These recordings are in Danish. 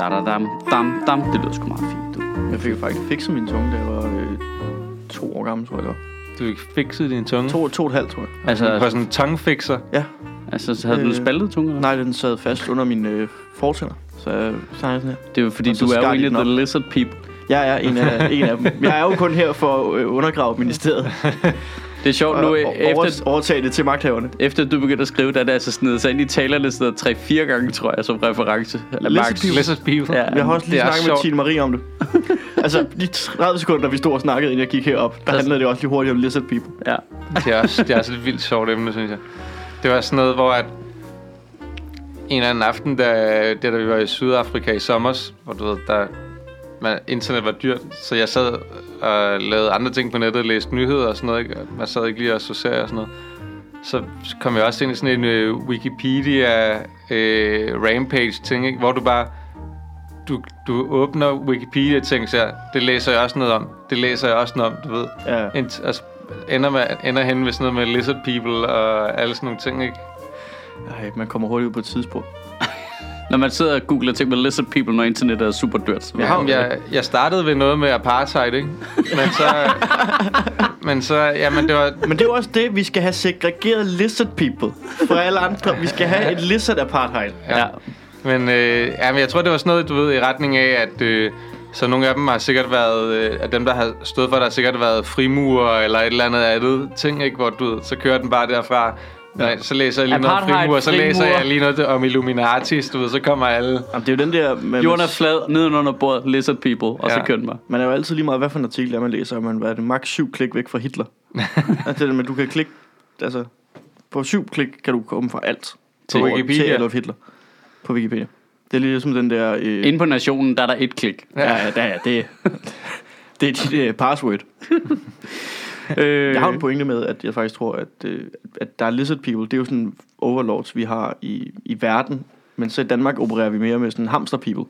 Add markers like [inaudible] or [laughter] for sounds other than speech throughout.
Da, da, dam, dam, dam. Det lyder sgu meget fint, du. Jeg fik jo faktisk fikset min tunge, da jeg var øh, to år gammel, tror jeg det var. Du fik fikset din tunge. To, to og et halvt, tror jeg. Altså, Du var sådan en tonguefixer. Ja. altså så havde du Øh, spaltet tunge, eller? Nej, den sad fast under mine øh, fortænder. Så jeg snakker sådan her. Det er jo fordi, Og så du er jo skar de egentlig den the lizard people. Jeg er en af, en af dem. Jeg er jo kun her for at øh, undergrave ministeriet. [laughs] Det er sjovt nu, og efter, over, overtage det til magthaverne. efter du begyndte at skrive, der er det altså snedet sig ind i talerne sådan 3-4 gange, tror jeg, som reference. People. Lizard people. Ja. Jeg har også lige Det snakket med. Tine Marie om det. [laughs] altså, de 30 sekunder, vi stod og snakkede, inden jeg gik herop, der handlede det også lige hurtigt om lizard people. Ja. Det er også, det er også et vildt sjovt emne, synes jeg. Det var sådan noget, hvor at en eller anden aften, da, da, da vi var i Sydafrika i sommer, hvor du ved, der, man, internet var dyrt, så jeg sad og lavede andre ting på nettet, læste nyheder og sådan noget, ikke? Man sad ikke lige og så serier og sådan noget. Så kom jeg også ind i sådan en uh, Wikipedia uh, rampage ting, ikke? hvor du bare du, du åbner Wikipedia og tænker, så det læser jeg også noget om. Det læser jeg også noget om, du ved. Ja. Ent, altså, ender, med, ender hen ved sådan noget med lizard people og alle sådan nogle ting, ikke? Ej, man kommer hurtigt ud på et tidspunkt. Når man sidder og googler ting med lizard people, når internettet er super dyrt. så- Jeg har- Jamen, jeg, jeg startede ved noget med apartheid, ikke? Men så... men så, jamen det var... Men det er jo også det, vi skal have segregeret lizard people fra alle andre. Vi skal have et lizard apartheid. Ja. Men øh, jamen, jeg tror, det var sådan noget, du ved, i retning af, at... Øh, så nogle af dem har sikkert været, øh, af dem, der har stået for, der har sikkert været frimurer eller et eller andet andet ting, ikke? Hvor du ved, så kører den bare derfra. Nej, så læser jeg lige noget Apartheid, frimurer, så læser jeg lige noget om Illuminatis, du ved, så kommer alle. Jamen, det er jo den der... Med, Jorden er flad, nedenunder bordet, lizard people, og så Ja. kører den bare. Man er jo altid lige meget, hvad for en artikel er, man læser. Man er det max syv klik væk fra Hitler. [laughs] altså, det, men du kan klikke... Altså, på syv klik kan du komme fra alt. Til På- Wikipedia. Til Adolf Hitler. På Wikipedia. Det er ligesom den der... Øh, Inde på nationen, der er der et klik. ja, ja, ja, det, det er dit øh, password. [laughs] [laughs] Øh, Jeg har en pointe med, at jeg faktisk tror, at, øh, at der er lizard people. Det er jo sådan overlords, vi har i, i verden. Men så i Danmark opererer vi mere med sådan hamster people.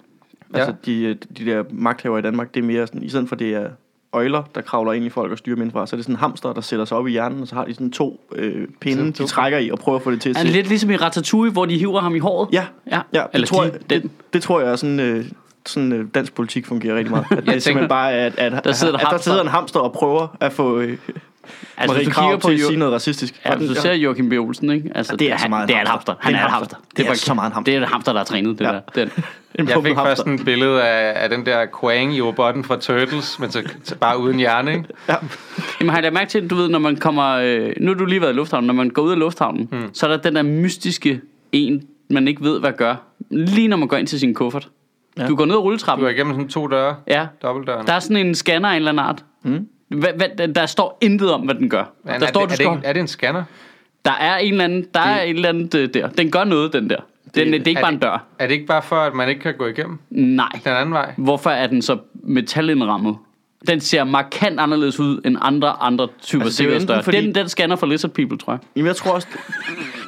Ja. Altså de, øh, de der magthaver i Danmark, det er mere sådan, i stedet for det er øjler, der kravler ind i folk og styrer dem indfra, så er det sådan hamster, der sætter sig op i hjernen, og så har de sådan to øh, pinde, de trækker i og prøver at få det til at er se. det lidt ligesom i Ratatouille, hvor de hiver ham i håret? Ja, ja. ja det, Eller tror de, jeg, den. det, det tror jeg er sådan... Øh, sådan øh, dansk politik fungerer rigtig meget. [laughs] At det er tænker- simpelthen bare, at, at, Der sidder at, en at der hamster. sidder en hamster og prøver at få øh, Altså, Marie Krav til at sige noget racistisk. ja, hvis du ser Joachim B. Olsen, ikke? Altså, det er så meget det er en hamster. Han er et hamster. Det er bare- så meget en hamster. Det er et hamster, der er trænet, det Ja. der. Den. En Jeg fik først hamster. sådan et billede af, af den der Quang i robotten fra Turtles, men så, så bare uden hjerne, ikke? Ja. Jamen har jeg mærke til, du ved, når man kommer... Øh, nu har du lige været i lufthavnen. Når man går ud af lufthavnen, hmm. så er der den der mystiske en, man ikke ved, hvad gør. Lige når man går ind til sin kuffert. Ja. Du går ned ad Du rulletrappen. går igennem sådan to døre, Ja. dobbeltdøren. Der er sådan en scanner af en eller anden art. Mm. Hvad, hvad, der står intet om, hvad den gør. Men der er, står, det, du er, skal, det, ikke- er det en scanner? der er en eller anden, der er et eller andet øh, der. Den gør noget, den der. Den, det, det er ikke er bare det- en dør. Er det ikke bare for, at man ikke kan gå igennem Nej. den anden vej? Hvorfor er den så metalindrammet? Den ser markant anderledes ud end andre andre typer Altså, det er sikkerhedsdøre. fordi- Den, den scanner for Lizard People, tror jeg. Jamen, jeg tror også,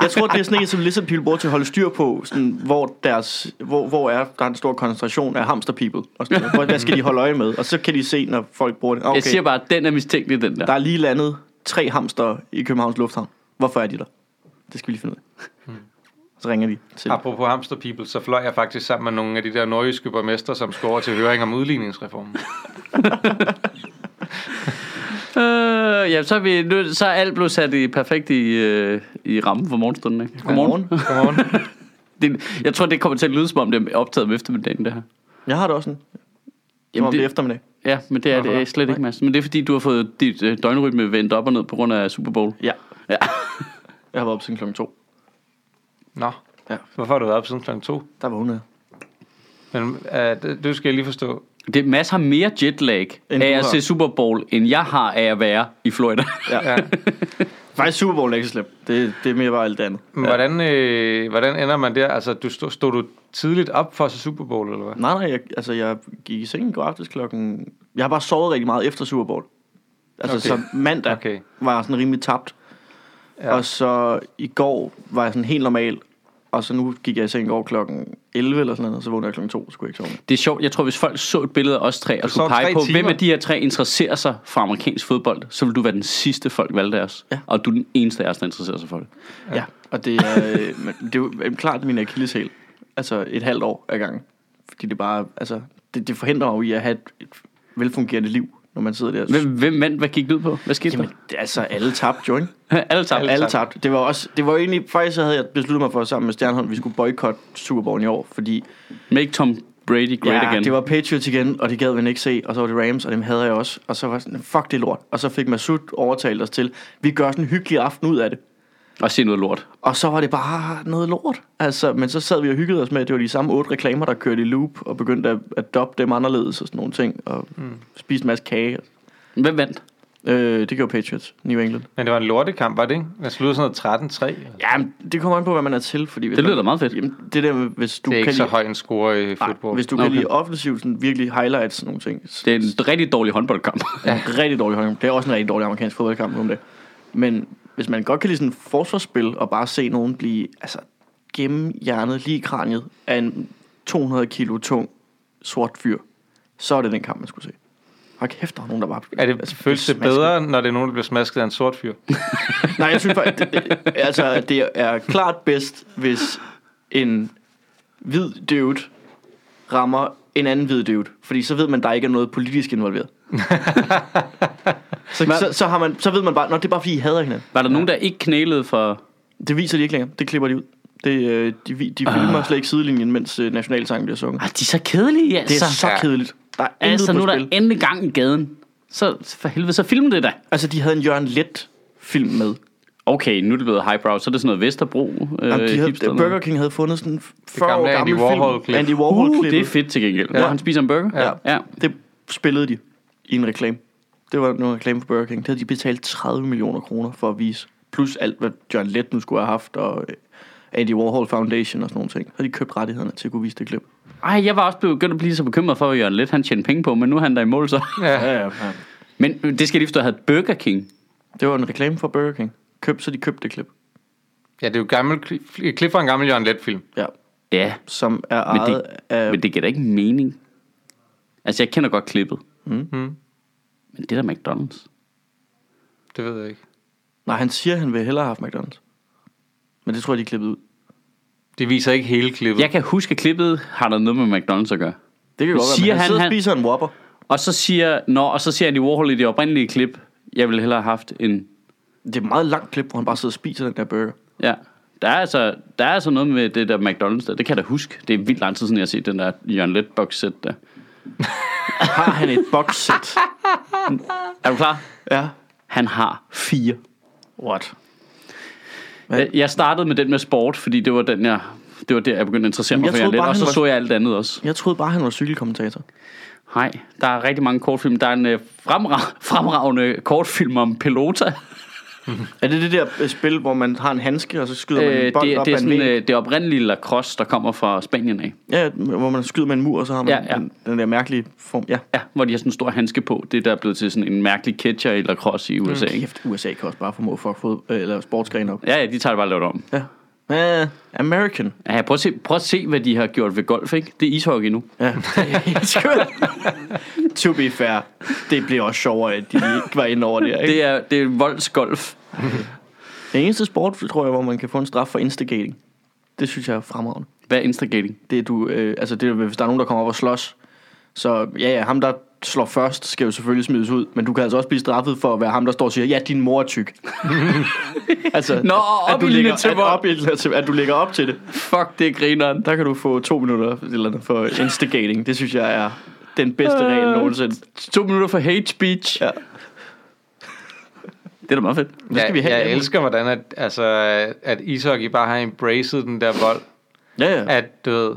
jeg tror, det er sådan en, som lizard people bruger til at holde styr på, sådan, hvor, deres, hvor, hvor er der er en stor koncentration af hamster people. Og sådan. Hvor- hvad skal de holde øje med? Og så kan de se, når folk bruger det. Okay, Jeg siger bare, at den er mistænkelig, den der. der er lige landet tre hamster i Københavns Lufthavn. Hvorfor er de der? Det skal vi lige finde ud af. Så ringer de til. Apropos hamster people, så fløj jeg faktisk sammen med nogle af de der nordjyske borgmester, som skulle over til høring om udligningsreformen. [laughs] Øh, ja, så er, vi, nu, så er alt blevet sat i perfekt i, øh, i rammen for morgenstunden. Ikke? Godmorgen. Godmorgen. [laughs] Det, jeg tror, det kommer til at lyde, som om det er optaget om eftermiddagen, det her. Jeg har det også sådan. Jamen, Jamen, det er det, eftermiddag. ja, men det er det slet ikke, Mads. Men det er, fordi du har fået dit øh, døgnrytme vendt op og ned på grund af Super Bowl. Ja. Ja. [laughs] Jeg har været op siden klokken to. Nå, Ja. hvorfor har du været op siden kl. 2? Der var hun Men uh, det, det skal jeg lige forstå. Det, Mads har mere jetlag End af at se Super Bowl, end jeg har af at være i Florida. Ja. Ja. [laughs] Faktisk Super Bowl er ikke så slemt. Det, det er mere bare alt det andet. Men hvordan, øh, hvordan ender man der? Altså, du stod, stod du tidligt op for at se Super Bowl, eller hvad? Nej, nej, jeg, altså jeg gik i seng i går aftes klokken... Jeg har bare sovet rigtig meget efter Super Bowl. Altså Okay. så mandag Okay. var jeg sådan rimelig tabt. Ja. Og så i går var jeg sådan helt normal. Og så nu gik jeg i seng går klokken 11 eller sådan noget, og så vågnede jeg klokken 2, så skulle jeg ikke sove. Det er sjovt, jeg tror, hvis folk så et billede af os tre, og skulle pege på, timer. hvem af de her tre interesserer sig for amerikansk fodbold, så vil du være den sidste folk valgte af os. Ja. Og du er den eneste af os, der interesserer sig for det. Ja. Og det er, øh, det er jo øh, klart min akilleshæl. Altså et halvt år ad gangen. fordi det bare, altså, det, det forhindrer mig jo i at have et, et velfungerende liv, når man sidder der. Hvem, hvem vandt? Hvad gik det ud på? Hvad skete Jamen, det, altså, alle tabte jo, ikke? [laughs] Alle tabte. Alle tabte. Det var også, det var egentlig, faktisk så havde jeg besluttet mig for sammen med Stjernholm, at vi skulle boykotte Super Bowl i år, fordi Make Tom Brady great ja, again. det var Patriots igen, og det gad man ikke se, og så var det Rams, og dem havde jeg også, og så var sådan, fuck det lort, og så fik Masud overtalt os til, vi gør sådan en hyggelig aften ud af det, Og se noget lort. og så var det bare noget lort, altså, men så sad vi og hyggede os med, at det var de samme otte reklamer, der kørte i loop, og begyndte at, at doppe dem anderledes og sådan nogle ting, og mm. spise en masse kage. Hvem vandt? Øh, det gjorde Patriots, New England. Men det var en lortekamp, var det ikke? Det sluttede sådan noget 13-3. Ja, det kommer an på, hvad man er til, fordi Det lyder man, da meget fedt. Jamen, det der, hvis du Det er kan ikke så lide, høj en score i Nej, fodbold. hvis du kan Okay. lide offensivt, sådan virkelig highlights sådan nogle ting, Det er en rigtig dårlig håndboldkamp. Ja. Rigtig dårlig håndbold. Det er også en rigtig dårlig amerikansk fodboldkamp om det. Men hvis man godt kan lide sådan forsvarsspil, og bare se nogen blive altså, gemme hjernet lige i kraniet af en 200 kilo tung sort fyr, så er det den kamp, man skulle se. Hold kæft, der er nogen, der bare... er det, altså, føles det bedre, når det er nogen, der bliver smasket af en sort fyr? [laughs] Nej, jeg synes faktisk, det, det, altså, det er klart bedst, hvis en hvid dude rammer en anden hvid dude. Fordi så ved man, der ikke er noget politisk involveret. [laughs] så, så, så, har man, så ved man bare, at det er bare fordi, I hader hinanden. Var der nogen, der ikke knælede for... Det viser de ikke længere. Det klipper de ud. Det, øh, de, de filmer slet ikke sidelinjen, mens øh, nationalsangen bliver sunget. Ah, de er så kedelige, altså. Det er så Ja. kedeligt. Der er intet Altså, på nu er der spil. endelig gang i gaden. Så for helvede, så film det da. Altså, de havde en Jørgen Let film med. Okay, nu er det blevet highbrow, så er det sådan noget Vesterbro. Øh, Jamen, de havde, noget. Burger King havde fundet sådan en 40 år gamle Andy gammel Warhol-klip. film. Andy Warhol Uh, det er fedt til gengæld. Ja. Hvor han spiser en burger. Ja. ja. Det spillede de i en reklame. Det var nogle reklame for Burger King. Det havde de betalt 30 millioner kroner for at vise. Plus alt, hvad John Lett nu skulle have haft, og øh, Andy Warhol Foundation og sådan nogle ting. Så havde de købt rettighederne til at kunne vise det klip. Ej, jeg var også begyndt at blive så bekymret for, at Jørgen Let han tjente penge på, men nu er han der i mål så. [laughs] Ja. Ja, ja. Men det skal lige forstå, at havde Burger King. Det var en reklame for Burger King. Køb, så de købte det klip. ja, det er jo gammel, kli- et klip fra en gammel Jørgen Let-film. Ja. Ja, Som er Men det- ejet af... men det giver da ikke mening. Altså, jeg kender godt klippet. Mm. Mm. Men det der McDonald's. Det ved jeg ikke. Nej, han siger, at han vil hellere have haft McDonald's. Men det tror jeg, de er klippet ud. Det viser ikke hele klippet. Jeg kan huske, at klippet har der noget med McDonald's at gøre. Det kan godt Siger være, men han, han- han- spiser en Whopper. Og så siger, nå, og så siger Andy Warhol i det oprindelige klip, jeg ville hellere have haft en... Det er et meget langt klip, hvor han bare sidder og spiser den der burger. Ja, der er altså, der er altså noget med det der McDonald's der. Det kan jeg da huske. Det er vildt lang tid siden, jeg har set den der Jørgen Let box set der. [laughs] Har han et boxset? Er du klar? ja. Han har fire. What? Jeg, jeg startede med den med sport, fordi det var den, jeg... Det var der, jeg begyndte at interessere mig for Let, bare, og så var- så jeg alt andet også. Jeg troede bare, han var cykelkommentator. Nej, der er rigtig mange kortfilm. Der er en øh, fremra- fremragende kortfilm om Pelota. Er det det der øh, spil, hvor man har en handske, og så skyder man Øh, en bold det, op det er sådan øh, det oprindelige lacrosse, der kommer fra Spanien af. Ja, hvor man skyder med en mur, og så har man Ja, ja. Den, den der mærkelige form. Ja. Ja, hvor de har sådan en stor handske på. Det der er blevet til sådan en mærkelig catcher i lacrosse i USA. ikke? Kæft, USA kan også bare formå for at få øh, eller sportsgren op. Ja, ja, de tager det bare lavet om. Ja. Uh, American. Ja, prøv at, se, prøv at se, hvad de har gjort ved golf, ikke? Det er ishockey nu. Ja, [laughs] det er to be fair, det bliver også sjovere, at de ikke var inde over det. Ikke? Det er, det er voldsgolf. Det eneste sport, tror jeg, hvor man kan få en straf for instigating. Det synes jeg er fremragende. Hvad er instigating? Det er, du, øh, altså det er, hvis der er nogen, der kommer op og slås. Så ja, ja, ham der slår først, skal jo selvfølgelig smides ud. Men du kan altså også blive straffet for at være ham, der står og siger, ja, din mor er tyk. [laughs] altså, Nå, at, op du i linje til at, op, til, at du lægger op til det. Fuck, det er grineren. Der kan du få to minutter eller andet for instigating. Det synes jeg er den bedste regel nogensinde. To minutter for hate speech. Ja. Det er da meget fedt. Det skal vi have. Jeg elsker, hvordan at, altså, at ishockey bare har embraced den der vold. Ja, ja. At du ved,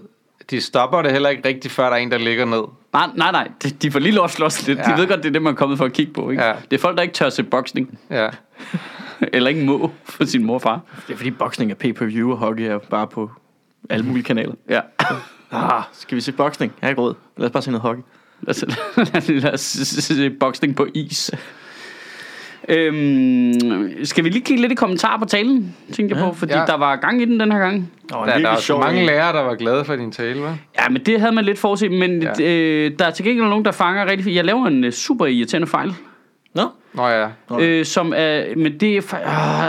de stopper det heller ikke rigtigt, før der er en, der ligger ned. Nej, nej, nej. De, de får lige lov at slås lidt. Ja. De ved godt, det er det, man er kommet for at kigge på. Ikke? Ja. Det er folk, der ikke tør se boksning. Ja. [laughs] Eller ikke må for sin mor og far. Det er fordi boksning er pay-per-view, og hockey er bare på alle mulige kanaler. Ja. Ah, skal vi se boksning? Jeg har ikke råd. Lad os bare se noget hockey. Lad os, [laughs] lad os se boksning på is. Øhm, skal vi lige kigge lidt i kommentarer på talen, tænkte jeg Ja. på, fordi Ja. der var gang i den den her gang. Oh, Der, der er så mange lærere, der var glade for din tale, hva'? Ja, men det havde man lidt forudset, men Ja. øh, der er til gengæld nogen, der fanger rigtig fint. Jeg laver en øh, super irriterende fejl, Nå? Nå ja, Nå. øh, som er, men det er,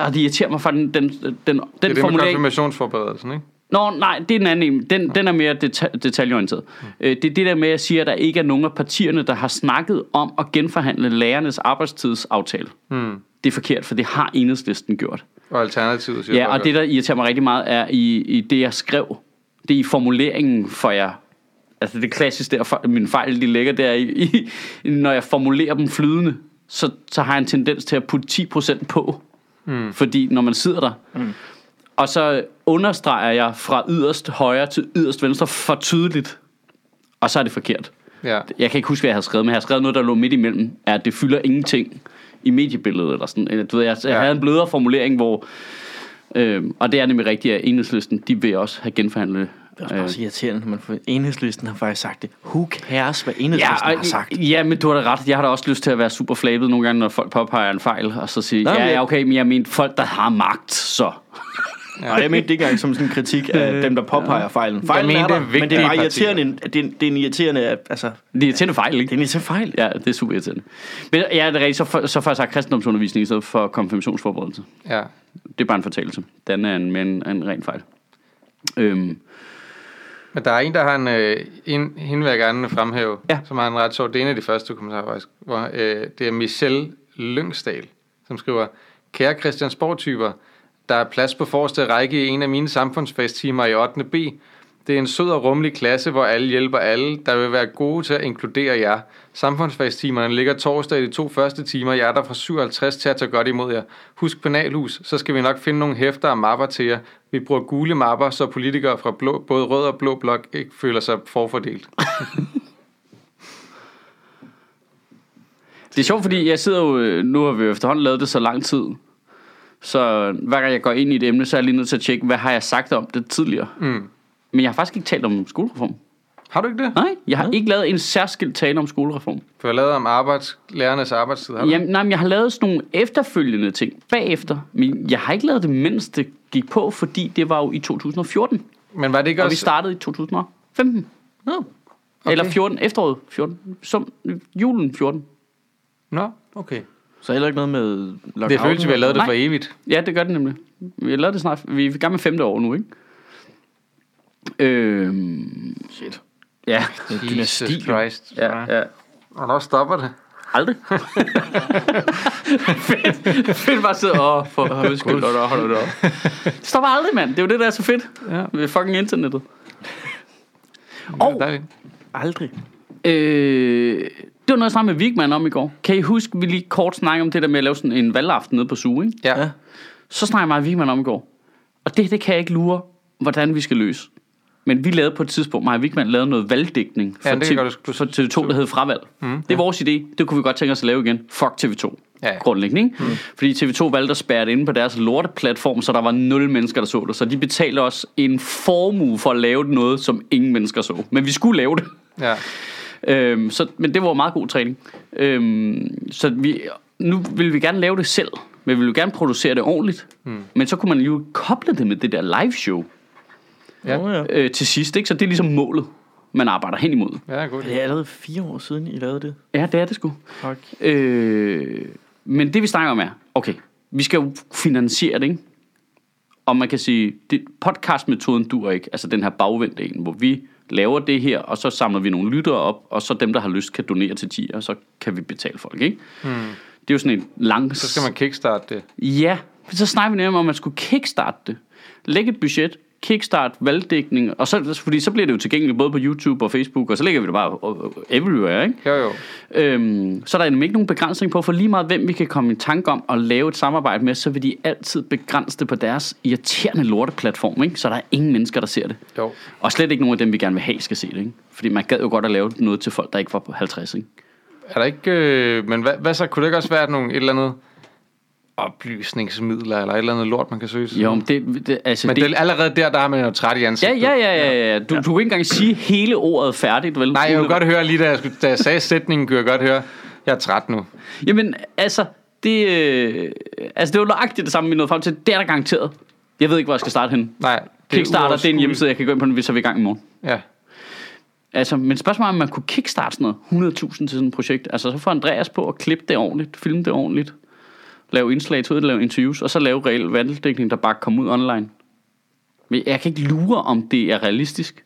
ah, det irriterer mig fra den, den, den, den det er det med formulering. konfirmationsforberedelsen, ikke? Nå, nej, det er den anden en. Den, den er mere deta- detaljeorienteret. Mm. Øh, det er det der med, at jeg siger, at der ikke er nogen af partierne, der har snakket om at genforhandle lærernes arbejdstidsaftale. Hmm. Det er forkert, for det har enhedslisten gjort. Og alternativet siger Ja, og det, der irriterer mig rigtig meget, er i, i det, jeg skrev. Det er i formuleringen for jer. Altså det klassiske der, for, min fejl, de ligger der i, i, når jeg formulerer dem flydende, så, så har jeg en tendens til at putte 10% på. Mm. Fordi når man sidder der, mm. og så understreger jeg fra yderst højre til yderst venstre for tydeligt, og så er det forkert. Ja. Jeg kan ikke huske, hvad jeg havde skrevet, men jeg har skrevet noget, der lå midt imellem, er, at det fylder ingenting i mediebilledet. Eller sådan. Eller, Du ved, jeg, jeg Ja. havde en blødere formulering, hvor... Øh, og det er nemlig rigtigt, at enhedslisten, de vil også have genforhandlet. Det er også bare så irriterende, når man får enhedslisten har faktisk sagt det. Who cares, hvad Ja, enhedslisten og, har sagt? ja, men du har da ret. Jeg har da også lyst til at være super flabet nogle gange, når folk påpeger en fejl, og så sige, Nej, ja, men- ja, okay, men jeg mente folk, der har magt, så. Ja. Og jeg mente det ikke engang som sådan en kritik af dem, der påpeger fejlen. Fejlen er mente der, men det er bare irriterende. Det, er- det er en irriterende, altså, Det er en fejl, det ikke? er en irriterende fejl. Ja, det er super irriterende. Men ja, det er rigtigt, så, for, så får jeg sagt kristendomsundervisning i stedet for konfirmationsforberedelse. ja. Det er bare en fortælling. Den er en, en, en ren fejl. Øhm, Men der er en, der har en, øh, en hende vil jeg gerne fremhæve, Ja. som har en ret sjov, det er en af de første kommentarer faktisk, hvor øh, det er Michelle Lyngsdal, som skriver, Kære Christiansborg-typer, der er plads på forreste række i en af mine samfundsfagstimer i 8. B. Det er en sød og rummelig klasse, hvor alle hjælper alle, der vil være gode til at inkludere jer. Samfundsfagstimerne ligger torsdag i de to første timer. Jeg er der fra 57 til at tage godt imod jer. Husk penalhus, så skal vi nok finde nogle hæfter og mapper til jer. Vi bruger gule mapper, så politikere fra blå, både rød og blå blok ikke føler sig forfordelt. [laughs] Det er sjovt, fordi jeg sidder jo, øh, nu har vi efterhånden lavet det så lang tid, så hver gang jeg går ind i et emne, så er jeg lige nødt til at tjekke, hvad har jeg sagt om det tidligere. Mm. Men jeg har faktisk ikke talt om skolereform. Har du ikke det? Nej, jeg har ikke lavet en særskilt tale om skolereform. For jeg lavet om arbejds, lærernes arbejdstid. Har du? Jamen, nej, men jeg har lavet sådan nogle efterfølgende ting bagefter, men jeg har ikke lavet det, mens det gik på, fordi det var jo i 2014, Men var det ikke og vi også... startede i 2015. Nå, Okay. Eller 14, efteråret 14, som julen 14. Nå, okay. Så heller ikke noget med lockout. Det føles, vi har lavet det Nej. for evigt. Ja, det gør det nemlig. Vi har lavet det snart, vi er i gang med femte år nu, ikke? Øhm, Shit. ja, Jesus dynasti. Christ. ja, ja. Hvornår stopper det? Aldrig. [laughs] fedt. Fedt bare sidde og for undskyld, og holder det op. Det [laughs] stopper aldrig, mand. Det er jo det, der er så fedt Ja. ved fucking internettet. Og, dejligt. Aldrig. Øh, det var noget, jeg snakkede med Vigman om i går. Kan I huske, vi lige kort snakke om det der med at lave sådan en valgaften nede på Zoo, ikke? Ja. Så snakkede jeg med Vigman om i går. Og det, det kan jeg ikke lure, hvordan vi skal løse. Men vi lavede på et tidspunkt, Maja Vigman lavede noget valgdækning for, Ja, det TV, godt, du- for TV2, der hed Fravalg. Mm, det er vores idé. Det kunne vi godt tænke os at lave igen. Fuck TV2. Ja, ja. Grundlæggende, ikke? Mm. Fordi TV2 valgte at spærre det inde på deres lorteplatform, så der var nul mennesker, der så det. Så de betalte os en formue for at lave noget, som ingen mennesker så. Men vi skulle lave det. Ja. Øhm, så, men det var meget god træning. Øhm, så vi, nu vil vi gerne lave det selv, men vi vil gerne producere det ordentligt. Mm. Men så kunne man jo koble det med det der live show Ja. Øh, til sidst, ikke? Så det er ligesom målet, man arbejder hen imod. Ja, godt. Det er allerede fire år siden, I lavede det. Ja, det er det sgu. Fuck. Øh, men det vi snakker om er, okay, vi skal jo finansiere det, ikke? Og man kan sige, det, podcastmetoden dur ikke, altså den her bagvendte en, hvor vi laver det her, og så samler vi nogle lyttere op, og så dem, der har lyst, kan donere til 10, og så kan vi betale folk, ikke? Hmm. Det er jo sådan en lang... Så skal man kickstarte det. Ja, så snakker vi nemlig om, at man skulle kickstarte det. Lægge et budget, kickstart, valgdækning, og så, fordi så bliver det jo tilgængeligt både på YouTube og Facebook, og så lægger vi det bare everywhere, ikke? Jo, jo. Øhm, så er der nemlig ikke nogen begrænsning på, for lige meget hvem vi kan komme i tanke om at lave et samarbejde med, så vil de altid begrænse det på deres irriterende lorteplatform, ikke? så der er ingen mennesker, der ser det. Jo. Og slet ikke nogen af dem, vi gerne vil have, skal se det. Ikke? Fordi man gad jo godt at lave noget til folk, der ikke var på 50. Ikke? Er der ikke... Øh, men hvad, hvad så? Kunne det ikke også være nogle, et eller andet oplysningsmidler, eller et eller andet lort, man kan søge? Jo, men det, det, altså Men det, det, allerede der, der har man jo træt i ja, ansigtet. ja, ja, ja, ja. Du, du kan ikke engang sige hele ordet færdigt, vel? Nej, jeg kunne godt høre lige, da jeg, skulle, da jeg sagde sætningen, kunne jeg godt høre, jeg er træt nu. Jamen, altså, det, øh, altså, det var nøjagtigt det samme, vi nåede frem til. Det er der garanteret. Jeg ved ikke, hvor jeg skal starte henne. Nej. det er Kickstarter, det er en hjemmeside, jeg kan gå ind på, hvis så er vi i gang i morgen. Ja. Altså, men spørgsmålet er, om man kunne kickstarte sådan noget 100.000 til sådan et projekt. Altså, så får Andreas på at klippe det ordentligt, filme det ordentligt, lave indslag til lave interviews, og så lave reel valgdækning, der bare kommer ud online. Men jeg kan ikke lure, om det er realistisk.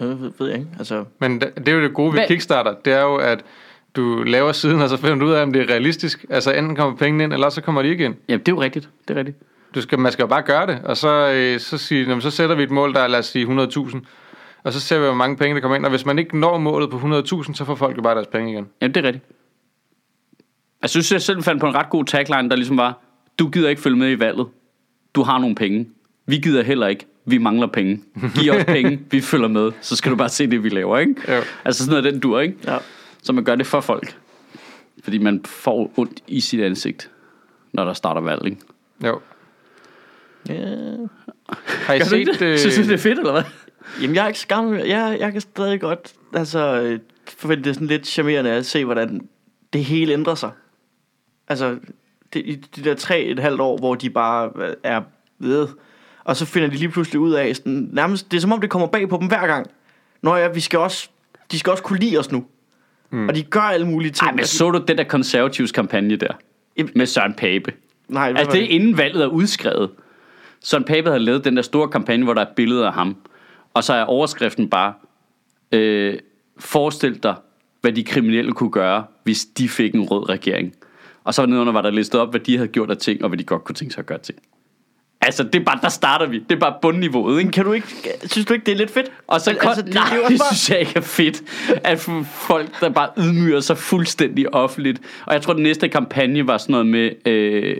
Det ved, ved jeg ikke. Altså, Men det, er jo det gode ved Hvad- Kickstarter. Det er jo, at du laver siden, og så finder du ud af, om det er realistisk. Altså enten kommer pengene ind, eller så kommer de ikke ind. Ja, det er jo rigtigt. Det er rigtigt. Du skal, man skal jo bare gøre det, og så, øh, så, sige, jamen, så sætter vi et mål, der er, lad os sige, 100.000. Og så ser vi, hvor mange penge, der kommer ind. Og hvis man ikke når målet på 100.000, så får folk jo bare deres penge igen. Ja, det er rigtigt. Jeg synes, jeg selv fandt på en ret god tagline, der ligesom var, du gider ikke følge med i valget. Du har nogle penge. Vi gider heller ikke. Vi mangler penge. Giv os penge. [laughs] Vi følger med. Så skal du bare se det, vi laver, ikke? Jo. Altså sådan noget, den dur, ikke? ja. Så man gør det for folk. Fordi man får ondt i sit ansigt, når der starter valg, ikke? Jo. ja. Har I Gør set... det? Øh, Synes du, det er fedt, eller hvad? Jamen, jeg er ikke skam. Jeg, jeg kan stadig godt altså, forvente det sådan lidt charmerende at se, hvordan det hele ændrer sig. Altså, det, i de der tre et halvt år, hvor de bare øh, er ved, og så finder de lige pludselig ud af, sådan, nærmest, det er som om det kommer bag på dem hver gang. Nå ja, vi skal også, de skal også kunne lide os nu. Mm. Og de gør alle mulige ting. Ej, men så du den der konservativs kampagne der? Jamen- Med Søren Pape. Nej, Altså det er inden valget er udskrevet. Søren Pape havde lavet den der store kampagne, hvor der er billeder af ham. Og så er overskriften bare, øh, forestil dig, hvad de kriminelle kunne gøre, hvis de fik en rød regering. Og så nedenunder var der listet op, hvad de havde gjort af ting, og hvad de godt kunne tænke sig at gøre ting. Altså, det er bare, der starter vi. Det er bare bundniveauet, ikke? Kan du ikke, synes du ikke, det er lidt fedt? Og så Altså, det- nej, det synes jeg ikke er fedt, at folk, der bare ydmyger sig fuldstændig offentligt. Og jeg tror, den næste kampagne var sådan noget med... Øh,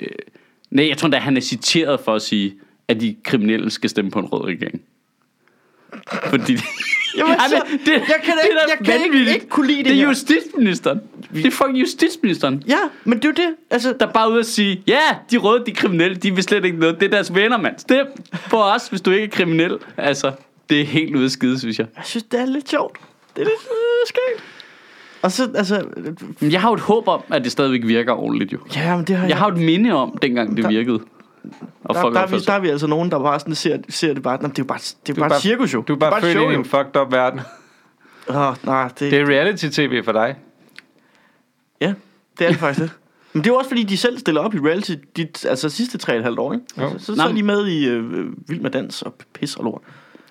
nej, jeg tror, at han er citeret for at sige, at de kriminelle skal stemme på en rød regering. Fordi... Jamen, Ej, så- men det, jeg kan det ikke- jeg kan ikke- ikke kunne lide det Det er her. justitsministeren. Det er fucking justitsministeren. Ja, men det er jo det. Altså, Der er bare ude at sige, ja, de røde, de kriminelle, de vil slet ikke noget. Det er deres venner, mand. Stem på os, hvis du ikke er kriminel. Altså, det er helt ude af skide, synes jeg. jeg synes, det er lidt sjovt. Det er lidt øh, skægt. Og så, altså... Men jeg har jo et håb om, at det stadigvæk virker ordentligt, jo. Ja, men det har Jeg har jo et minde om, dengang det Der- virkede. Og der, der, er vi, der er vi altså nogen, der bare sådan ser, ser det bare... Det er jo bare, det er Du bare, bare- et cirkus, jo. Du er bare et født ind i en fucked up verden. Åh, nej, det, Det er reality-tv for dig. Ja, det er det faktisk det. Men det er jo også fordi, de selv stiller op i reality de altså, sidste tre og et halvt år, ikke? Altså, så, så er de med i øh, Vild med Dans og pis og lort.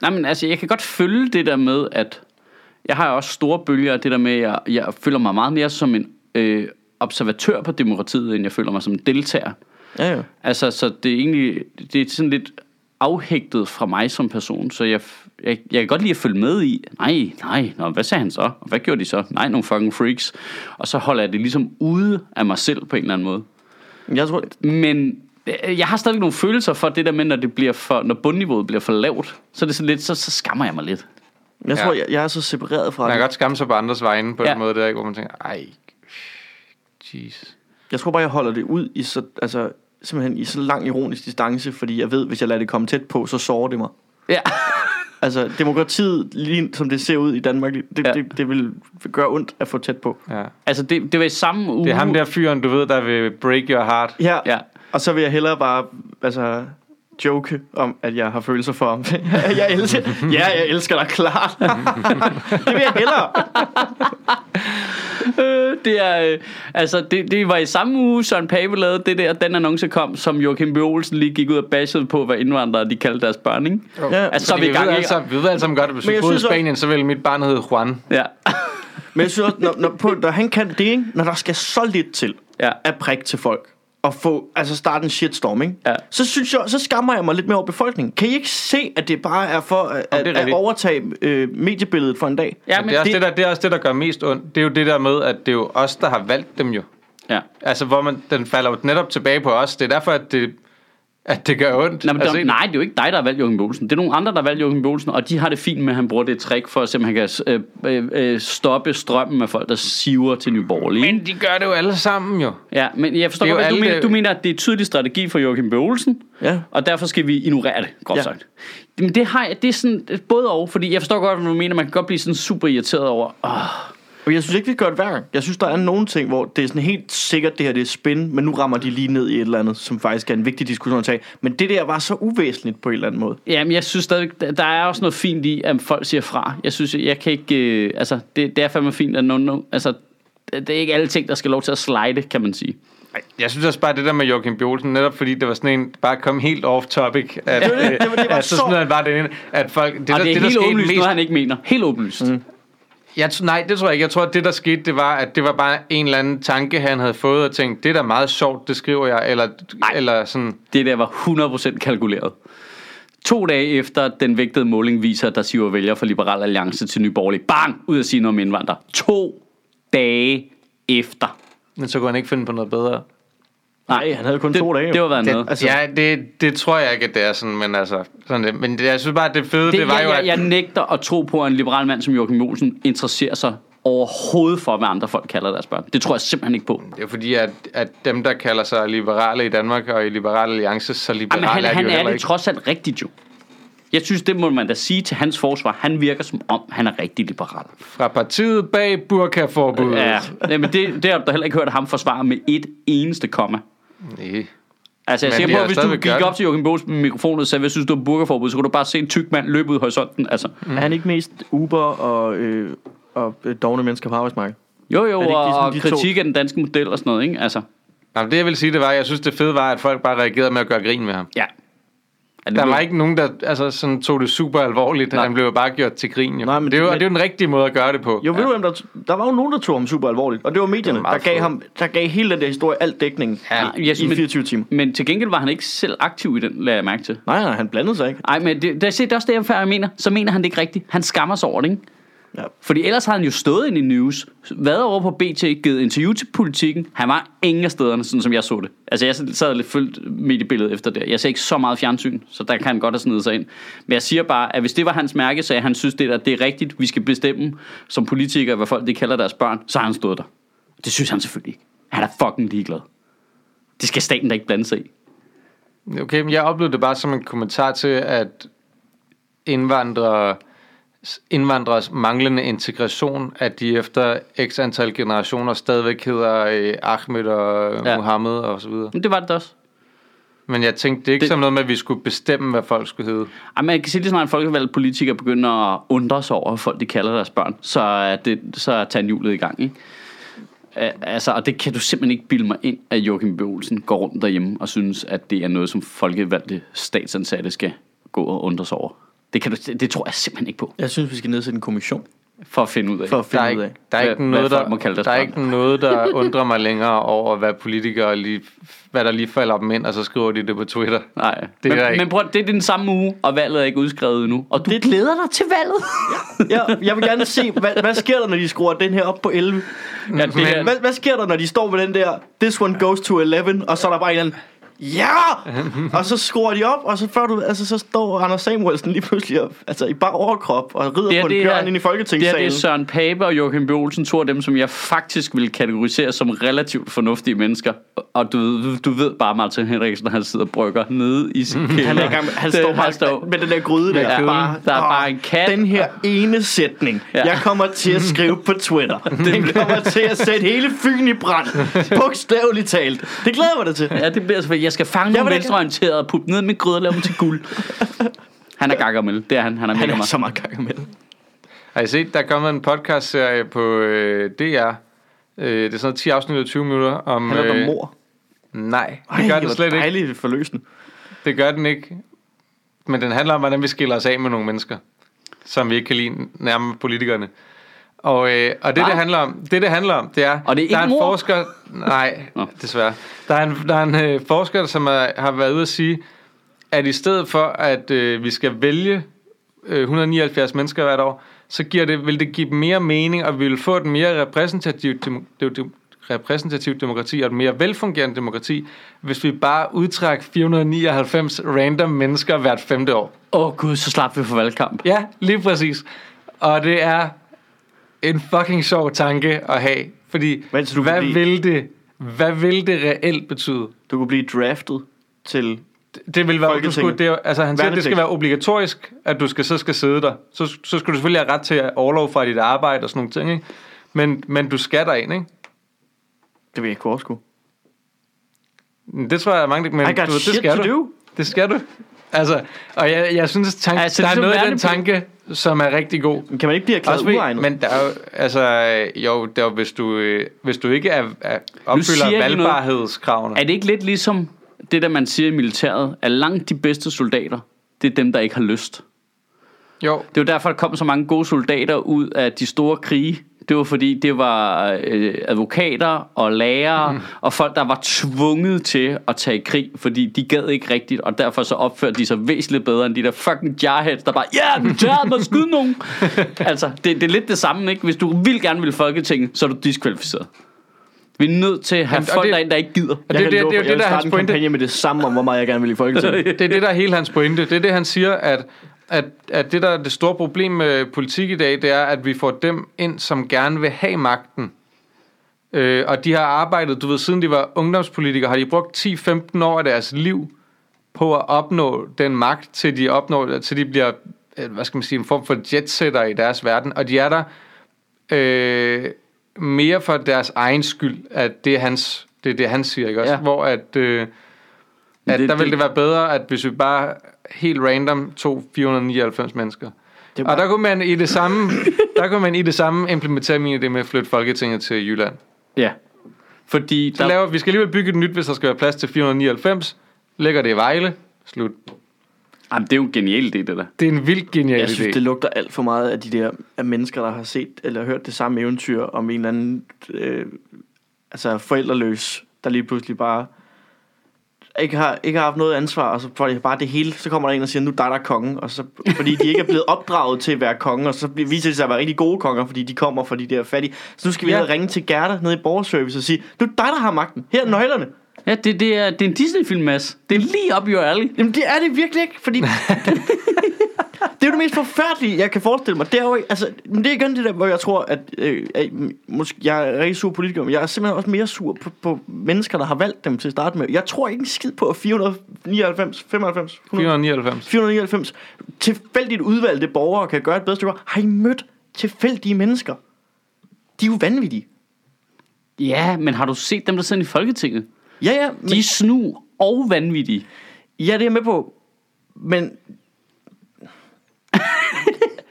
Nej, men altså, jeg kan godt følge det der med, at jeg har jo også store bølger af det der med, at jeg, jeg føler mig meget mere som en øh, observatør på demokratiet, end jeg føler mig som en deltager. Ja, ja. Altså, så det er egentlig, det er sådan lidt afhægtet fra mig som person, så jeg, jeg, jeg kan godt lide at følge med i, nej, nej, nå, hvad sagde han så? Og hvad gjorde de så? Nej, nogle fucking freaks. Og så holder jeg det ligesom ude af mig selv på en eller anden måde. Jeg tror, Men øh, jeg har stadig nogle følelser for det der med, når, det bliver for, når bundniveauet bliver for lavt, så er det sådan lidt, så, så skammer jeg mig lidt. jeg, Ja. tror jeg, jeg er så separeret fra Man kan det. godt skamme sig på andres vegne på Ja. den måde der, ikke? hvor man tænker, ej, jeez. Jeg tror bare, jeg holder det ud i så, altså, simpelthen i så lang ironisk distance, fordi jeg ved, hvis jeg lader det komme tæt på, så sårer det mig. Ja. [laughs] Altså, demokratiet, lige som det ser ud i Danmark, det, Ja. det, det vil gøre ondt at få tæt på. Ja. Altså, det, det var i samme uge. Det er ham der fyren, du ved, der vil break your heart. Ja, Ja. og så vil jeg hellere bare, altså, joke om, at jeg har følelser for ham. [laughs] jeg elsker, ja, jeg elsker dig klart. [laughs] det vil jeg hellere. Øh, det er, øh, altså, det, det var i samme uge, Søren Pape lavede det der, den annonce kom, som Joachim B. Olsen lige gik ud og bashede på, hvad indvandrere de kaldte deres børn, ikke? Ja, Altså, så er vi i gang, ved ikke? sammen, vi ved alle sammen godt, at hvis Men vi boede i Spanien, så ville mit barn hedde Juan. Ja. Men jeg synes også, når, når, på, når han kan det, ikke? når der skal så lidt til Ja. at prikke til folk, og få, altså starte en shitstorm, ikke? Ja. Så synes jeg, så skammer jeg mig lidt mere over befolkningen. Kan I ikke se, at det bare er for at, er at, at overtage øh, mediebilledet for en dag? Ja, Men det, er også det, det, der, det er også det, der gør mest ondt. Det er jo det der med, at det er jo os, der har valgt dem jo. ja. Altså, hvor man, den falder jo netop tilbage på os. Det er derfor, at det, at det gør ondt. Nej, men det. nej, det er jo ikke dig, der har valgt Joachim. Olsen. Det er nogle andre, der har valgt Joachim. Olsen, og de har det fint med, at han bruger det trick for at se, om han kan øh, øh, øh, stoppe strømmen af folk, der siver til Nye Borgerlige. Men de gør det jo alle sammen jo. Ja, men jeg forstår godt, hvad du alle- mener. Du mener, at det er en tydelig strategi for Joachim. Olsen, Ja. og derfor skal vi ignorere det, groft Ja. sagt. Men det, har jeg, det er sådan både og, fordi jeg forstår godt, hvad du mener. Man kan godt blive sådan super irriteret over, åh, Og jeg synes ikke, vi gør det hver gang. Jeg synes, der er nogle ting, hvor det er sådan helt sikkert, det her det er spin, men nu rammer de lige ned i et eller andet, som faktisk er en vigtig diskussion at tage. Men det der var så uvæsentligt på en eller anden måde. Jamen, jeg synes stadig, der- er også noget fint i, at folk siger fra. Jeg synes, jeg kan ikke, øh, altså, det, det er fandme fint, at no, no, altså, det er ikke alle ting, der skal lov til at slide, kan man sige. Jeg synes også bare, det der med Joachim B. Olsen, netop fordi det var sådan en, bare kom helt off topic, at, Det var det, det var- det var at så så- smed han bare det ind, at folk, det, Det, der, og det er det, der helt åbenlyst mest, noget, han ikke mener. Helt åbenlyst. Mm. Jeg, nej, det tror jeg ikke. Jeg tror, at det der skete, det var, at det var bare en eller anden tanke, han havde fået og tænkt, det er da meget sjovt, det skriver jeg, eller, eller sådan, Det der var 100% kalkuleret. To dage efter den vægtede måling viser, at der siver vælger fra Liberal Alliance til Nye Borgerlige. Bang! Ud af sige noget om indvandrere. To dage efter. men så kunne han ikke finde på noget bedre. Nej, han havde kun det, to dage. Det var været noget. Det, altså, ja, det, det tror jeg ikke, at det er sådan, men altså, sådan det. Men det, jeg synes bare, at det fede, det, Det, var jeg, jo, at... jeg nægter at tro på, at en liberal mand som Joachim Olsen interesserer sig overhovedet for, hvad andre folk kalder deres børn. Det tror jeg simpelthen ikke på. Det er fordi, at, at dem, der kalder sig liberale i Danmark og i Liberale Alliance, så liberale Jamen, han, er de han jo er det ikke. trods alt rigtigt jo. Jeg synes, det må man da sige til hans forsvar. Han virker som om, han er rigtig liberal. Fra partiet bag burkaforbuddet. Ja, men det, det har du da heller ikke hørt ham forsvare med et eneste komma. Nej. Altså, jeg siger på, at hvis du gik op til Joachim Bols med mikrofonen og sagde, hvad synes du om burgerforbud, så kunne du bare se en tyk mand løbe ud i horisonten. Altså, Er han ikke mest Uber og, øh, og øh, dogne mennesker på arbejdsmarkedet? jo, jo, det ikke og, ligesom og de to? kritik af den danske model og sådan noget, ikke? Altså, Jamen, det jeg vil sige, det var, jeg synes, det fede var, at folk bare reagerede med at gøre grin med ham. ja. Det Der blev- var ikke nogen, der altså, sådan, tog det super alvorligt. Nej. Han blev jo bare gjort til grin. Jo. Nej, men men det, er jo, det- det er jo den rigtige måde at gøre det på. Jo, ved du, hvem der, der var jo nogen, der tog ham super alvorligt, og det var medierne, Det var der gav, ham, der gav hele den der historie alt dækning Ja, i, jeg synes, i men- 24 timer. Men til gengæld var han ikke selv aktiv i den, lader jeg mærke til. Nej, nej, han blandede sig ikke. Nej, men det, det, det er også det, jeg mener. Så mener han det ikke rigtigt. Han skammer sig over det, ikke? Ja. Fordi ellers har han jo stået ind i news, været over på BT, givet interview til politikken. Han var ingen af stederne, sådan som jeg så det. Altså jeg sad lidt fuldt mediebilledet efter det. Jeg ser ikke så meget fjernsyn, så der kan han godt have snedet sig ind. Men jeg siger bare, at hvis det var hans mærke, så han synes, det, der, det er rigtigt, vi skal bestemme som politikere, hvad folk de kalder deres børn, så har han stået der. Det synes han selvfølgelig ikke. Han er fucking ligeglad. Det skal staten da ikke blande sig i. Okay, men jeg oplevede det bare som en kommentar til, at indvandrere indvandrers manglende integration, at de efter x antal generationer stadigvæk hedder øh, Ahmed og Ja. ja. Mohammed og så videre. Det var det også. Men jeg tænkte, det er ikke Det- som noget med, at vi skulle bestemme, hvad folk skulle hedde. Ej, man kan sige, sådan, at folkevalgte politikere begynder at undre sig over, hvad folk de kalder deres børn. Så er, det, så er tandhjulet i gang, ikke? Altså, og det kan du simpelthen ikke bilde mig ind, at Joachim B. Olsen går rundt derhjemme og synes, at det er noget, som folkevalgte statsansatte skal gå og undre sig over. Det, kan du, det, det tror jeg simpelthen ikke på, Jeg synes, vi skal nedsætte en kommission for at finde ud af. for at Der finde er, ud af. ikke, der er ikke hvad noget, folk må der, kalde der er ikke noget, der [laughs] undrer mig længere over, hvad politikere lige, hvad der lige falder dem ind, og så skriver de det på Twitter. Nej, Det er men, der ikke. men prøv, det er den samme uge, og valget er ikke udskrevet endnu. Og du det... glæder dig til valget. Jeg, jeg vil gerne se, hvad, hvad sker der, når de skruer den her op på 11? ja, det her, Hvad, hvad sker der, når de står med den der, this one goes to 11, og så er der bare en eller anden, ja! og så skruer de op, og så, før du, altså, så står Anders Samuelsen lige pludselig op, altså i bare overkrop, og rider Det er på en det bjørn her- ind i Det her Folketingssalen. det er Søren Pape og Joachim B. Olsen, to af dem, som jeg faktisk vil kategorisere som relativt fornuftige mennesker. Og du, ved- du ved bare, Martin Henriksen, han sidder og brygger nede i sin kælder. han, er gang han Det- står bare står- med den der gryde der. Ja, bare, der er "Åh, bare en kat." Den her ene sætning, Ja. jeg kommer til at skrive på Twitter. [laughs] Den kommer til at sætte hele Fyn i brand. [laughs] Bogstaveligt talt. Det glæder jeg mig da til. Ja, det bliver. Jeg skal fange Jeg nogle venstreorienterede og putte ned med gryde og lave dem til guld. [laughs] Han er gakkermel. Det er han. Han er Han mega er meget. så meget gang med. Har I set, der er kommet en podcast-serie på øh, DR. Øh, det er sådan noget 10 afsnit af 20 minutter. Om, Han er der øh, mor. Nej, det Ej, gør den slet ikke. forløsende. Det gør den ikke. Men den handler om, hvordan vi skiller os af med nogle mennesker, som vi ikke kan lide, nærmere politikerne. Og, øh, og det, Nej. det handler om, det, det handler om, det er, Og det er ikke der er en mor? forsker, nej, Nå. desværre. Der er en, der er en øh, forsker, som er, har været ude at sige, at i stedet for, at øh, vi skal vælge øh, 179 mennesker hvert år, så giver det, vil det give dem mere mening, og vi vil få et mere repræsentativt, demo, dem, dem, repræsentativt demokrati og et mere velfungerende demokrati, hvis vi bare udtrækker 499 random mennesker hvert femte år. Åh oh, gud, så slap vi for valgkamp. Ja, lige præcis. Og det er en fucking sjov tanke at have, fordi Men så du hvad, blive- vil det, hvad vil det reelt betyde? Du kunne blive draftet til... Det vil være, du skulle, det, altså han siger, at det skal være obligatorisk, at du skal, så skal sidde der. Så, så skal du selvfølgelig have ret til at overlov fra dit arbejde og sådan nogle ting, ikke? Men, men du skal derind, ikke? Det vil jeg ikke kunne overskue. Det tror jeg er mange, men I got du, det shit skal to du. do. Det skal du. Altså, og jeg, jeg synes, tank, Altså, der er ligesom noget i den tanke, som er rigtig god. Men Kan man ikke blive erklæret Også uegnet? men der er jo, altså, jo, der er, jo, hvis, du, øh, hvis du ikke er, er opfylder valgbarhedskravene. Er det ikke lidt ligesom det, der man siger i militæret, at langt de bedste soldater, det er dem, der ikke har lyst. Jo, Det var derfor, der kom så mange gode soldater ud af de store krige. Det var fordi, det var øh, advokater og lærere mm. og folk, der var tvunget til at tage i krig, fordi de gad ikke rigtigt, og derfor så opførte de sig væsentligt bedre end de der fucking jarheads, der bare, ja, militæret må skyde nogen. [laughs] altså, det, det er lidt det samme, ikke? Hvis du vil gerne vil Folketinget, så er du diskvalificeret. Vi er nødt til at have Jamen, folk det- derind, der ikke gider. og Jeg det, kan det, det, for, det, jeg det, vil der er starte hans en pointe. kampagne med det samme om, hvor meget jeg gerne vil i Folketinget. [laughs] Det er det, der er hele hans pointe. Det er det, han siger, at, at, at det, der er det store problem med politik i dag, det er, at vi får dem ind, som gerne vil have magten. Øh, og de har arbejdet, du ved, siden de var ungdomspolitikere, har de brugt 10-15 år af deres liv på at opnå den magt, til de opnår, til de bliver, øh, hvad skal man sige, en form for jetsetter i deres verden. Og de er der øh, mere for deres egen skyld, at det er hans, det, er det han siger, ikke også? Ja. Hvor at, øh, at Det- der ville det være bedre, at hvis vi bare helt random tog 499 mennesker. Det er Og der kunne man i det samme, der kunne man i det samme implementere min idé med at flytte Folketinget til Jylland. Ja. Fordi Så der, laver, vi skal alligevel bygge et nyt, hvis der skal være plads til 499. Lægger det i Vejle. Slut. Jamen, det er jo en genial idé, det der. Det er en vildt genial Jeg idé. synes, det lugter alt for meget af de der af mennesker, der har set eller hørt det samme eventyr om en eller anden øh, altså forældreløs, der lige pludselig bare ikke har, ikke har haft noget ansvar, og så får de bare det hele, så kommer der en og siger, nu er dig, der er kongen, og så, fordi de ikke er blevet opdraget til at være konge, og så bliver- viser de sig at være rigtig gode konger, fordi de kommer fra de der fattige. Så nu skal vi Ja. ringe til Gerda nede i borgerservice og sige, nu er dig, der har magten, her er nøglerne. Ja, det, det, er, det er en Disney-film, Mads. Det er lige op your alley. Jamen det er det virkelig ikke, fordi [laughs] det er jo det mest forfærdelige, jeg kan forestille mig. Det er jo ikke, altså, men det er igen det der, hvor jeg tror, at øh, at måske, jeg er rigtig sur politiker, men jeg er simpelthen også mere sur på, på mennesker, der har valgt dem til at starte med. Jeg tror ikke en skid på, at 499, 95, 100, 499. 499 tilfældigt udvalgte borgere kan gøre et bedre stykke. Har I mødt tilfældige mennesker? De er jo vanvittige. Ja, men har du set dem, der sidder i Folketinget? Ja, ja, men, De er snu og vanvittige. ja, det er jeg med på. Men,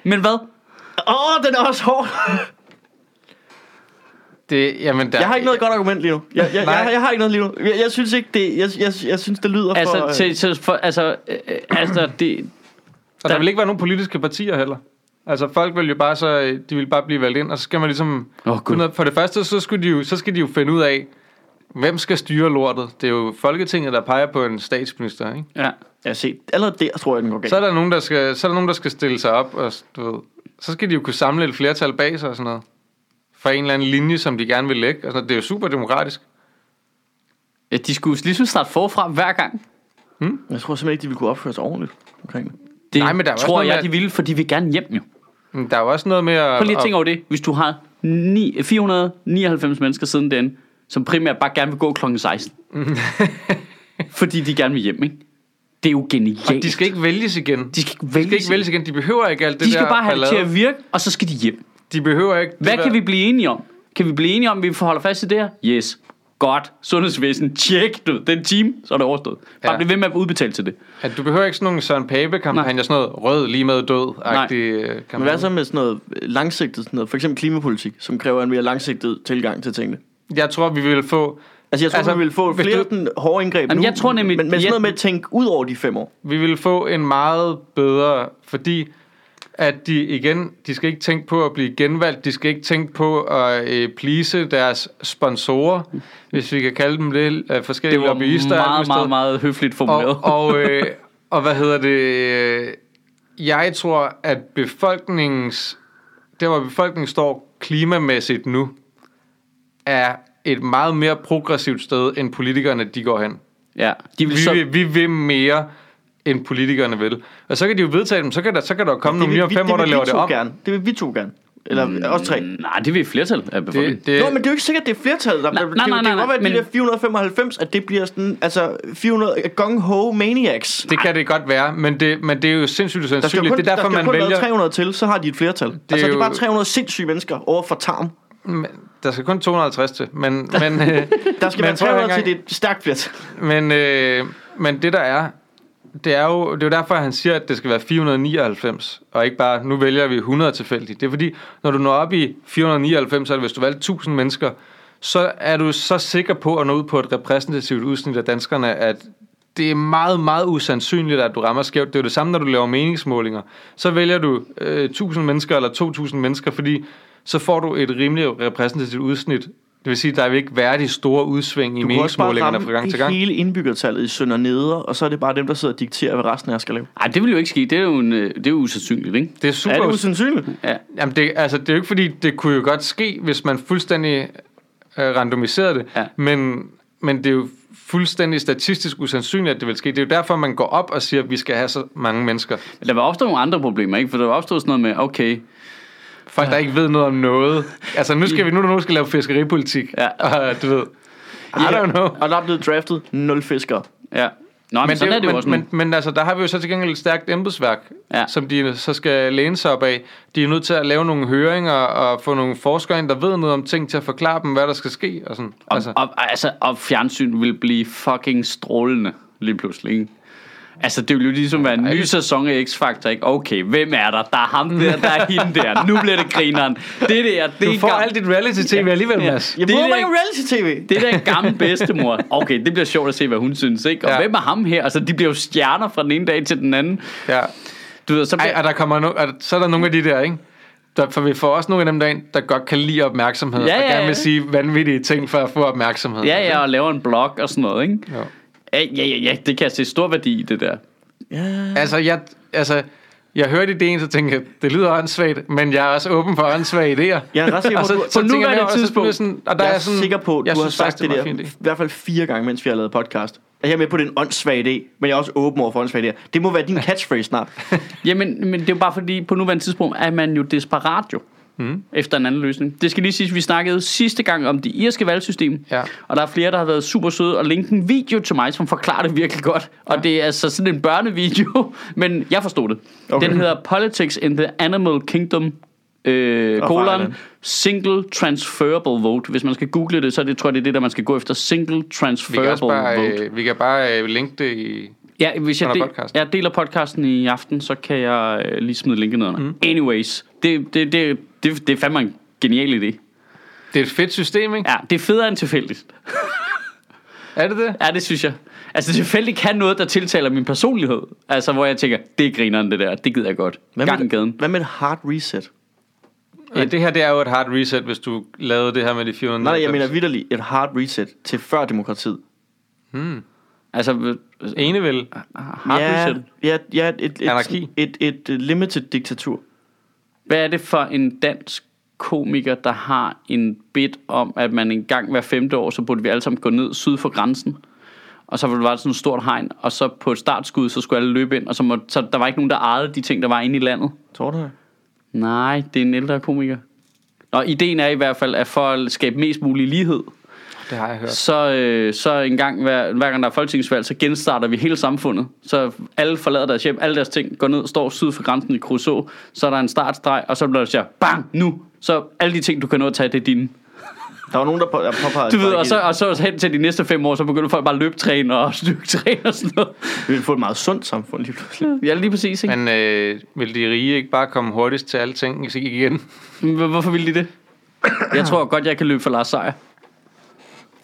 Men hvad? åh, den er også hård. Det, jamen, der, Jeg har ikke noget godt argument lige nu. Jeg, jeg, Nej. jeg, jeg har ikke noget lige nu. Jeg, jeg synes ikke det. Jeg, jeg, jeg synes det lyder Altså, for. til, til, for, altså, øh, øh, altså det, Og der vil ikke være nogen politiske partier heller. Altså folk vil jo bare så, de vil bare blive valgt ind, og så skal man ligesom... Noget- for det første, så, skulle de jo, så skal de jo finde ud af, hvem skal styre lortet. Det er jo Folketinget, der peger på en statsminister, ikke? ja. jeg har set. Allerede der tror jeg, den går galt. Så er der nogen, der skal, så er der nogen, der skal stille sig op, og du ved, så skal de jo kunne samle et flertal bag sig og sådan noget. For en eller anden linje, som de gerne vil lægge. Altså, det er jo super demokratisk. ja, de skulle ligesom starte forfra hver gang. Jeg tror simpelthen ikke, de vil kunne opføre sig ordentligt omkring det. Det Nej, men der er tror noget jeg, med, de ville, for de vil gerne hjem jo. Men der er jo også noget med at... Prøv lige at tænke over det. Hvis du har ni, 499 mennesker siden den, som primært bare gerne vil gå klokken 16. [laughs] fordi de gerne vil hjem, ikke? Det er jo genialt. Og de skal ikke vælges igen. de skal ikke De vælges. skal ikke vælges igen. De behøver ikke alt det de skal der bare have det til at virke, og så skal de hjem. De behøver ikke... det Hvad der- kan vi blive enige om? Kan vi blive enige om, at vi forholder fast til det her? Yes. Godt. Sundhedsvæsen. Tjek. Du, den time, så er det overstået. Bare Ja. bliv ved med at udbetale til det. At du behøver ikke sådan nogle Søren Pape-kampagner, sådan noget rød lige med død Men hvad så med sådan noget langsigtet, sådan noget, for eksempel klimapolitik, som kræver en mere langsigtet tilgang til tingene? Jeg tror, vi vil få... Altså, jeg tror, Altså, vi vil få flere du- du... hårde indgreb Jamen, nu, jeg tror nemlig- men, men sådan noget med at tænke ud over de fem år. Vi vil få en meget bedre... Fordi at de igen, de skal ikke tænke på at blive genvalgt, de skal ikke tænke på at øh, please deres sponsorer, hvis vi kan kalde dem det, af forskellige Det var lobbyister. alle meget, steder. meget, meget høfligt formuleret. Og, og, øh, og hvad hedder det? øh, Jeg tror, at befolkningens... Der, hvor befolkningen står klimamæssigt nu, er et meget mere progressivt sted, end politikerne de går hen. ja, de vil Vi, så... vil, vi vil mere, end politikerne vil. Og så kan de jo vedtage dem, så kan der, så kan der komme nogle nye om vi- fem år, der laver vi det om. Gerne. Det vil vi to gerne. Eller mm, også tre. Nej, det vil et flertal af befolkningen. Det, det, Nå, men det er jo ikke sikkert, det er flertallet. Der, Nej, det, nej, nej, det kan nej, godt være, at men- de der 495, at det bliver sådan, altså 400 gung-ho maniacs. det kan det godt være, men det, men det er jo sindssygt Der skal jo kun, Det er derfor, der skal man kun vælger... være 300 til, så har de et flertal. Det altså, er det er jo- bare 300 sindssyge mennesker over for tarm. Men Der skal kun 250 til, men, men, [laughs] øh, Der skal Men være prøv at høre 300 til, det er stærkt flertal. men, øh, men det der er, det er jo det er jo derfor, han siger, at det skal være 499, og ikke bare, nu vælger vi 100 tilfældigt. Det er fordi, når du når op i 499, eller hvis du valgte 1000 mennesker, så er du så sikker på at nå ud på et repræsentativt udsnit af danskerne, at det er meget, meget usandsynligt, at du rammer skævt. Det er jo det samme, når du laver meningsmålinger. Så vælger du øh, 1000 mennesker eller 2000 mennesker, fordi så får du et rimelig repræsentativt udsnit. Det vil sige, at der vil ikke være de store udsving i Du meningsmålingerne fra gang til gang. hele indbyggertallet i Sønder Neder, og så er det bare dem, der sidder og dikterer, hvad resten af jer skal lave. Ej, det vil jo ikke ske. Det er jo, en, øh, det er jo usandsynligt, ikke? Det er super Er det usandsynligt? Ja. Jamen det, altså, det er jo ikke fordi, det kunne jo godt ske, hvis man fuldstændig øh, randomiserede det. Ja. Men, men det er jo fuldstændig statistisk usandsynligt, at det vil ske. Det er jo derfor, man går op og siger, at vi skal have så mange mennesker. Men der vil opstå nogle andre problemer, ikke? For der vil opstå sådan noget med, okay, Folk, der ikke ved noget om noget. Altså, nu skal vi nu, nu skal lave fiskeripolitik. Ja. Og du ved, I don't know. Og der er blevet draftet nul fiskere. ja. Nå, men, men sådan det, er det jo men, også nu. men, men altså, der har vi jo så til gengæld et stærkt embedsværk, Ja. som de så skal læne sig op af. De er nødt til at lave nogle høringer og få nogle forskere ind, der ved noget om ting til at forklare dem, hvad der skal ske. Og sådan. Og, Altså, og, altså, og fjernsyn vil blive fucking strålende lige pludselig, ikke? Altså, det vil jo ligesom være en ny sæson af X-Factor, ikke? Okay, hvem er der? Der er ham der, der er hende der. Nu bliver det grineren. Det der, det du får gam- alt dit reality-tv alligevel, Ja. Mads. Jeg Det er bruger ikke- reality-tv. Det der er gammel bedstemor. Okay, det bliver sjovt at se, hvad hun synes, ikke? Og Ja. hvem er ham her? Altså, de bliver jo stjerner fra den ene dag til den anden. Ja. Du ved, så Ej, bliver... og der kommer no, og så er der nogle af de der, ikke? Der, for vi får også nogle af dem derind, der godt kan lide opmærksomhed, Ja, og ja, gerne ja. vil sige vanvittige ting for at få opmærksomhed. Ja, ja, og laver en blog og sådan noget, ikke? Jo. Ja, ja, ja, det kan jeg se stor værdi i, det der. Ja. Altså, jeg, altså, jeg hørte ideen, så tænkte jeg, det lyder åndssvagt, men jeg er også åben for åndssvage idéer. Jeg er ret sikker Og på, så, på jeg nuværende så tidspunkt- Sådan, og der jeg er, er sådan, sikker på, jeg du har sagt faktisk, det var der i hvert fald fire gange, mens vi har lavet podcast. Jeg er med på, det er en åndssvag idé, men jeg er også åben over for åndssvage idéer. Det må være din [laughs] catchphrase snart. Jamen, men det er jo bare fordi, på nuværende tidspunkt er man jo desperat jo. Mm. Efter en anden løsning. Det skal lige siges, vi snakkede sidste gang om det irske valgsystem. Ja. Og der er flere, der har været super søde og linket en video til mig, som forklarer det virkelig godt. Og det er altså sådan en børnevideo, [laughs] men jeg forstod det. Okay. Den hedder Politics in the Animal Kingdom. Øh, Og fejlen. single transferable vote. Hvis man skal google det, så det, tror jeg, det er det, der man skal gå efter. Single Vi kan, transferable bare, vote. øh, vi kan bare øh, linke det i... Ja, hvis jeg, del, podcasten. jeg deler podcasten i aften, så kan jeg øh, lige smide linket ned under. Mm. Anyways, det, det, det, det, det er fandme en genial idé. Det er et fedt system, ikke? Ja, det er federe end tilfældigt. [laughs] Er det det? Ja, det synes jeg. Altså tilfældigt kan noget, der tiltaler min personlighed. Altså, hvor jeg tænker, det er grineren det der, det gider jeg godt. Hvad med, gaden. hvad med et hard reset? Ja, det her det er jo et hard reset, hvis du lavede det her med de 400 Nej, jeg mener vidderligt et hard reset til før demokratiet. Altså, øh, Enevel. hard ja, reset. ja, ja, et, et, Anarki. et, et, et limited diktatur. Hvad er det for en dansk komiker, der har en bit om, at man en gang hver femte år, så burde vi alle sammen gå ned syd for grænsen. Og så var der sådan et stort hegn, og så på et startskud, så skulle alle løbe ind, og så, må, så der var ikke nogen, der ejede de ting, der var inde i landet. Tror du det? Nej, det er en ældre komiker. Og ideen er i hvert fald, at for at skabe mest mulig lighed, Det har jeg hørt. så, øh, så en gang hver, hver gang der er folketingsvalg, så genstarter vi hele samfundet. Så alle forlader deres hjem, alle deres ting går ned, står syd for grænsen i Crusoe, så er der en startstreg, og så bliver der siger, bang, nu! Så alle de ting, du kan nå at tage, det er dine. [laughs] Der var nogen, der på, der påpegede, Du ved, og så, ikke- og så hen til de næste fem år, så begynder folk bare at løbetræne og [laughs] styrketræne og sådan noget. vi ville få et meget sundt samfund lige pludselig. Ja, lige præcis, ikke? Men øh, vil de rige ikke bare komme hurtigst til alle ting igen? Men hvor- hvorfor vil de det? Jeg tror godt, jeg kan løbe for Lars Seier.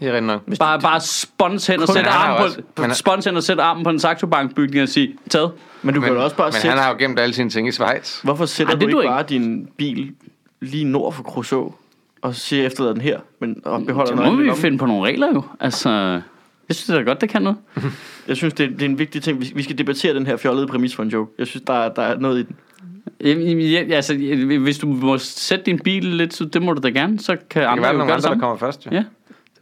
Det er rigtigt nok. Bare, bare spons hen og sætte armen også- på, men spons hen og sætte armen på en Saxo Bank bygning og sige, taget. Men du Men, kan jo også bare men sætte... han har jo gemt alle sine ting i Schweiz. Hvorfor sætter Ej, du det duer ikke bare din bil lige nord for Crusoe, og siger efterlader den her, men og beholder Så noget må vi finde på nogle regler jo. Altså, jeg synes da godt, det kan noget. [laughs] Jeg synes, det er, det er en vigtig ting. Vi, vi skal debattere den her fjollede præmis for en joke. Jeg synes, der er, der er noget i den. Jamen, ja, altså, hvis du må sætte din bil lidt, så det må du da gerne, så kan Det kan andre være, jo gøre andre, det der samme. kommer først. Jo. Ja,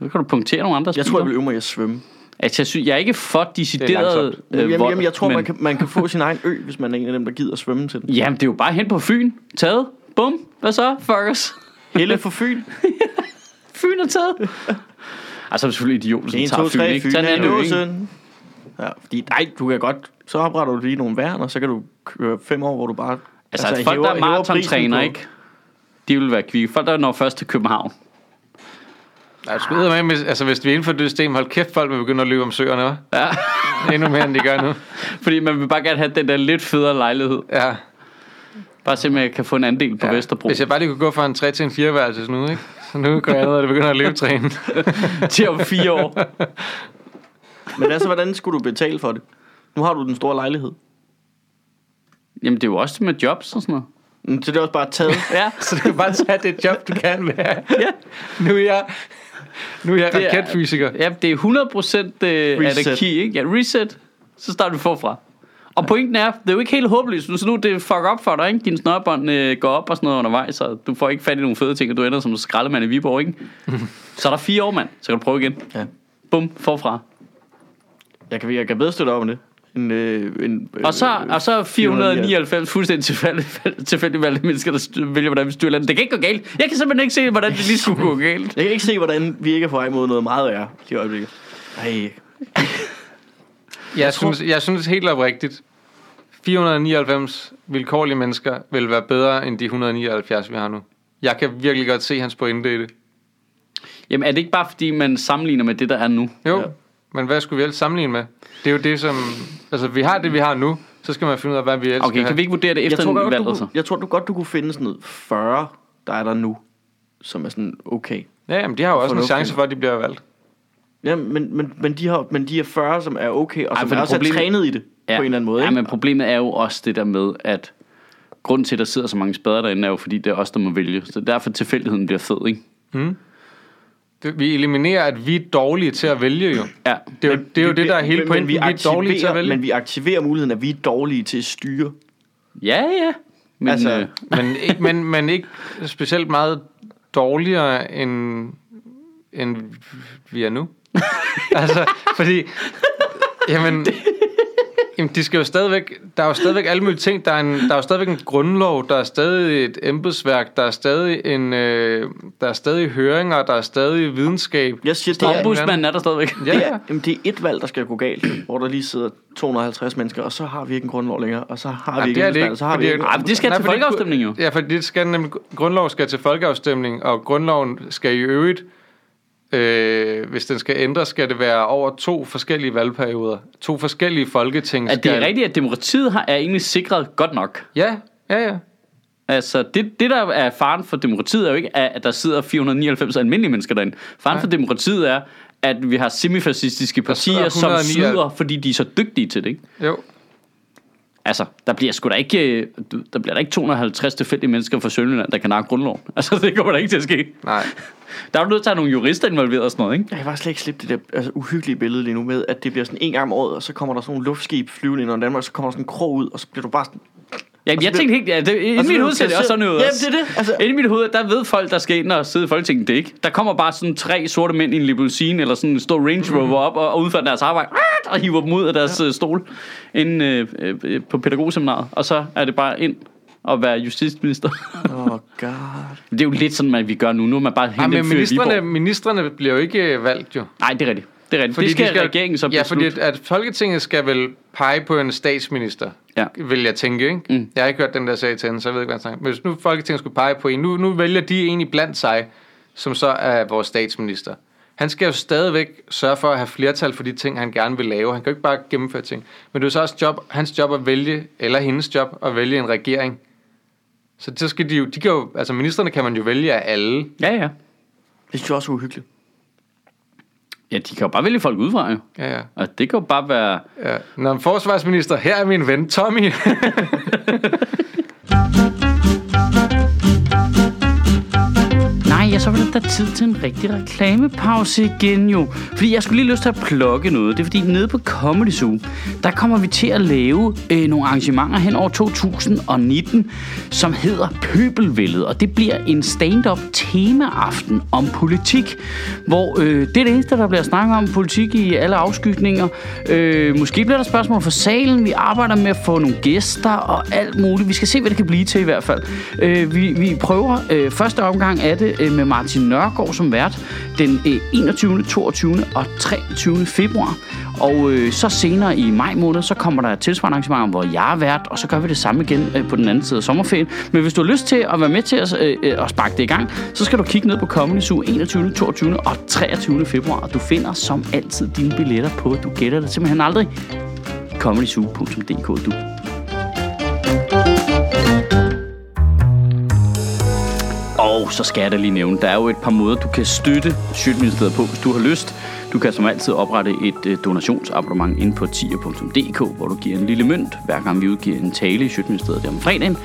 så kan du punktere nogle andres Jeg tror, jeg vil øve mig i at svømme. Altså, jeg, synes, jeg er ikke for decideret øh, Jamen, jamen, jeg tror, men, man kan, man kan få sin egen ø, hvis man er en af dem, der gider at svømme til den. Jamen, det er jo bare hen på Fyn. Taget. Bum. Hvad så, fuckers? Helle for Fyn. [laughs] Fyn er taget. altså, er selvfølgelig idioter, som 1, tager 2, Fyn, 3, ikke? Fyn Sådan er er det jo ikke. låsen. Ja, fordi, nej, du kan godt, så opretter du lige nogle værn, og så kan du køre fem år, hvor du bare... Altså, altså folk, der er maratontræner, ikke? De vil være kvikke. Folk, der når først til København. Jeg skulle med, altså hvis vi indfører det system, hold kæft, folk vil begynde at løbe om søerne, hva'? Ja. [laughs] Endnu mere, end de gør nu. Fordi man vil bare gerne have den der lidt federe lejlighed. Ja. Bare se, om jeg kan få en andel på ja. Vesterbro. Hvis jeg bare lige kunne gå fra en 3 til en 4 værelse nu, ikke? Så nu går jeg ned, og det begynder at løbe træne. [laughs] til om fire år. [laughs] Men altså, hvordan skulle du betale for det? Nu har du den store lejlighed. Jamen, det er jo også med jobs og sådan noget. Mm, Så det er også bare taget. Ja. Så du kan bare tage det job, du kan være. ja. Nu er jeg, nu er jeg Det er- raketfysiker. Ja, det er 100% øh, Reset. anarki, ikke? Ja, reset. Så starter vi forfra. Og pointen er, det er jo ikke helt håbløst. Nu- Så nu er det fuck op for dig, ikke? Din snørbånd øh, går op og sådan noget undervejs, så du får ikke fat i nogle fede ting, og du ender som skraldemand i Viborg, ikke? [laughs] så er der fire år, mand. Så kan du prøve igen. Ja. Bum, forfra. Jeg kan, jeg kan bedre støtte op om det. En, øh, en, øh, Og så, og så 499 fuldstændig tilfældigt, tilfældigt valgte mennesker, der styr- vælger, hvordan vi styrer landet. Det kan ikke gå galt. Jeg kan simpelthen ikke se, hvordan det lige skulle gå galt. Jeg kan ikke se, hvordan vi ikke er på vej mod noget meget værre i øjeblikket. Ej, Jeg, synes, jeg synes helt oprigtigt, 499 vilkårlige mennesker vil være bedre end de 179, vi har nu. Jeg kan virkelig godt se hans pointe i det. Jamen, er det ikke bare, fordi man sammenligner med det, der er nu? Jo, ja. men hvad skulle vi ellers sammenligne med? Det er jo det, som... Altså, vi har det, vi har nu. Så skal man finde ud af, hvad vi ellers Okay, kan vi ikke vurdere det jeg, efter tror en godt, valg, du, kunne- jeg tror du godt, du kunne finde sådan noget 40, der er der nu, som er sådan okay. Ja, jamen, de har jo også en chance for, at de bliver valgt. Ja, men, men, men, de har, men de er 40, som er okay, og Ej, som for er det også problem- er trænet i det, ja. på en eller anden måde. Ja, ikke? men problemet er jo også det der med, at grunden til, at der sidder så mange spader derinde, er jo fordi, det er os, der må vælge. Så derfor tilfældigheden bliver fed, ikke? Det- Vi eliminerer, at vi er dårlige til at vælge, jo. Ja. Det er jo det, er jo det der er hele men, pointen. men vi, Vi er dårlige til at vælge. men vi aktiverer muligheden, at vi er dårlige til at styre. Ja, ja. Men, Altså- øh, men, ikke, men, men ikke specielt meget dårligere, end, end vi er nu. [laughs] altså, fordi... Jamen, jamen, de skal jo stadigvæk... Der er jo stadigvæk alle mulige ting. Der er, en, der er jo stadigvæk en grundlov, der er stadig et embedsværk, der er stadig en... Øh, der er stadig høringer, der er stadig videnskab. Jeg siger, det er, ombudsmanden er der stadigvæk. Ja, det, ja. er, jamen, det er et valg, der skal gå galt, hvor der lige sidder 250 mennesker, og så har vi ikke en grundlov længere, og så har vi Jamen, ikke det en det ikke, så har vi ikke... Ej, men det skal Nej, til folkeafstemning jo. Ja, for det skal nemlig, grundlov skal til folkeafstemning, og grundloven skal i øvrigt, øh, hvis den skal ændres, skal det være over to forskellige valgperioder. To forskellige folketing At det er rigtigt, at demokratiet har, er egentlig sikret godt nok. Ja, ja, ja. Altså, det, det der er faren for demokratiet er jo ikke, at der sidder 499 almindelige mennesker derinde. Faren Nej. for demokratiet er, at vi har semifascistiske partier, som 109 snyder, fordi de er så dygtige til det, ikke? Jo. Altså, der bliver sgu da ikke, øh, der bliver der ikke 250 tilfældige mennesker fra Sønderjylland, der kan nakke grundloven. [laughs] Altså, det kommer der ikke til at ske. Nej. [laughs] Der er du nødt til at have nogle jurister involveret og sådan noget, ikke? Jeg kan bare slet ikke slippe det der altså, uhyggelige billede lige nu med, at det bliver sådan en gang om året, og så kommer der sådan nogle luftskib flyvende ind over Danmark, og så kommer der sådan en krog ud, og så bliver du bare sådan... Jamen, jeg så tænkte helt, ja, det, og inden så mit hoved ser det også sådan ud. Jamen, også. det er det. Altså, Inde i mit hoved, der ved folk, der skal ind og sidde i Folketinget, det ikke. Der kommer bare sådan tre sorte mænd i en limousine, eller sådan en stor Range Rover op, og, og udfører deres arbejde, og hiver dem ud af deres ja. stol inde øh, øh, på pædagogseminaret. Og så er det bare ind og være justitsminister. [laughs] Åh, oh god. det er jo lidt sådan, at vi gør nu. Nu er man bare hentet men i ministerne, ministerne bliver jo ikke øh, valgt, jo. Nej, det er rigtigt. Det er rigtigt. Fordi det skal, de skal regeringen så Ja, beslutte. fordi at, at Folketinget skal vel pege på en statsminister, Ja. vil jeg tænke, ikke? Mm. Jeg har ikke hørt den der sag til hende, så jeg ved ikke, hvad jeg snakker. Men hvis nu Folketinget skulle pege på en, nu, nu vælger de egentlig blandt sig, som så er vores statsminister. Han skal jo stadigvæk sørge for at have flertal for de ting, han gerne vil lave. Han kan jo ikke bare gennemføre ting. Men det er så også job, hans job at vælge, eller hendes job at vælge en regering. Så så skal de jo, de kan jo, altså ministerne kan man jo vælge af alle. Ja, ja. Det synes jeg også er uhyggeligt. Ja, de kan jo bare vælge folk udefra, jo. Ja, ja. Og det kan jo bare være... ja. Når en forsvarsminister, her er min ven Tommy. [laughs] så var det da tid til en rigtig reklamepause igen jo. Fordi jeg skulle lige lyst til at plukke noget. Det er fordi nede på Comedy Zoo, der kommer vi til at lave øh, nogle arrangementer hen over 2019, som hedder Pøbelvældet. Og det bliver en stand-up temaaften om politik, hvor øh, det er det eneste, der bliver snakket om politik i alle afskygninger. Øh, måske bliver der spørgsmål fra salen. Vi arbejder med at få nogle gæster og alt muligt. Vi skal se, hvad det kan blive til i hvert fald. Øh, vi, vi prøver øh, første omgang af det øh, med Martin Nørgaard som vært den øh, 21., 22. og 23. februar. Og øh, så senere i maj måned, så kommer der et tilsvarende arrangement, hvor jeg er vært, og så gør vi det samme igen øh, på den anden side af sommerferien. Men hvis du har lyst til at være med til at, øh, øh, at sparke det i gang, så skal du kigge ned på Comedy Zoo 21., 22. og 23. februar, og du finder som altid dine billetter på, du gætter det simpelthen aldrig, comedyzoo.dk du. Og så skal jeg da lige nævne, der er jo et par måder, du kan støtte Sjøtministeriet på, hvis du har lyst. Du kan som altid oprette et øh, donationsabonnement ind på tier.dk, hvor du giver en lille mønt, hver gang vi udgiver en tale i Sjøtministeriet om fredagen.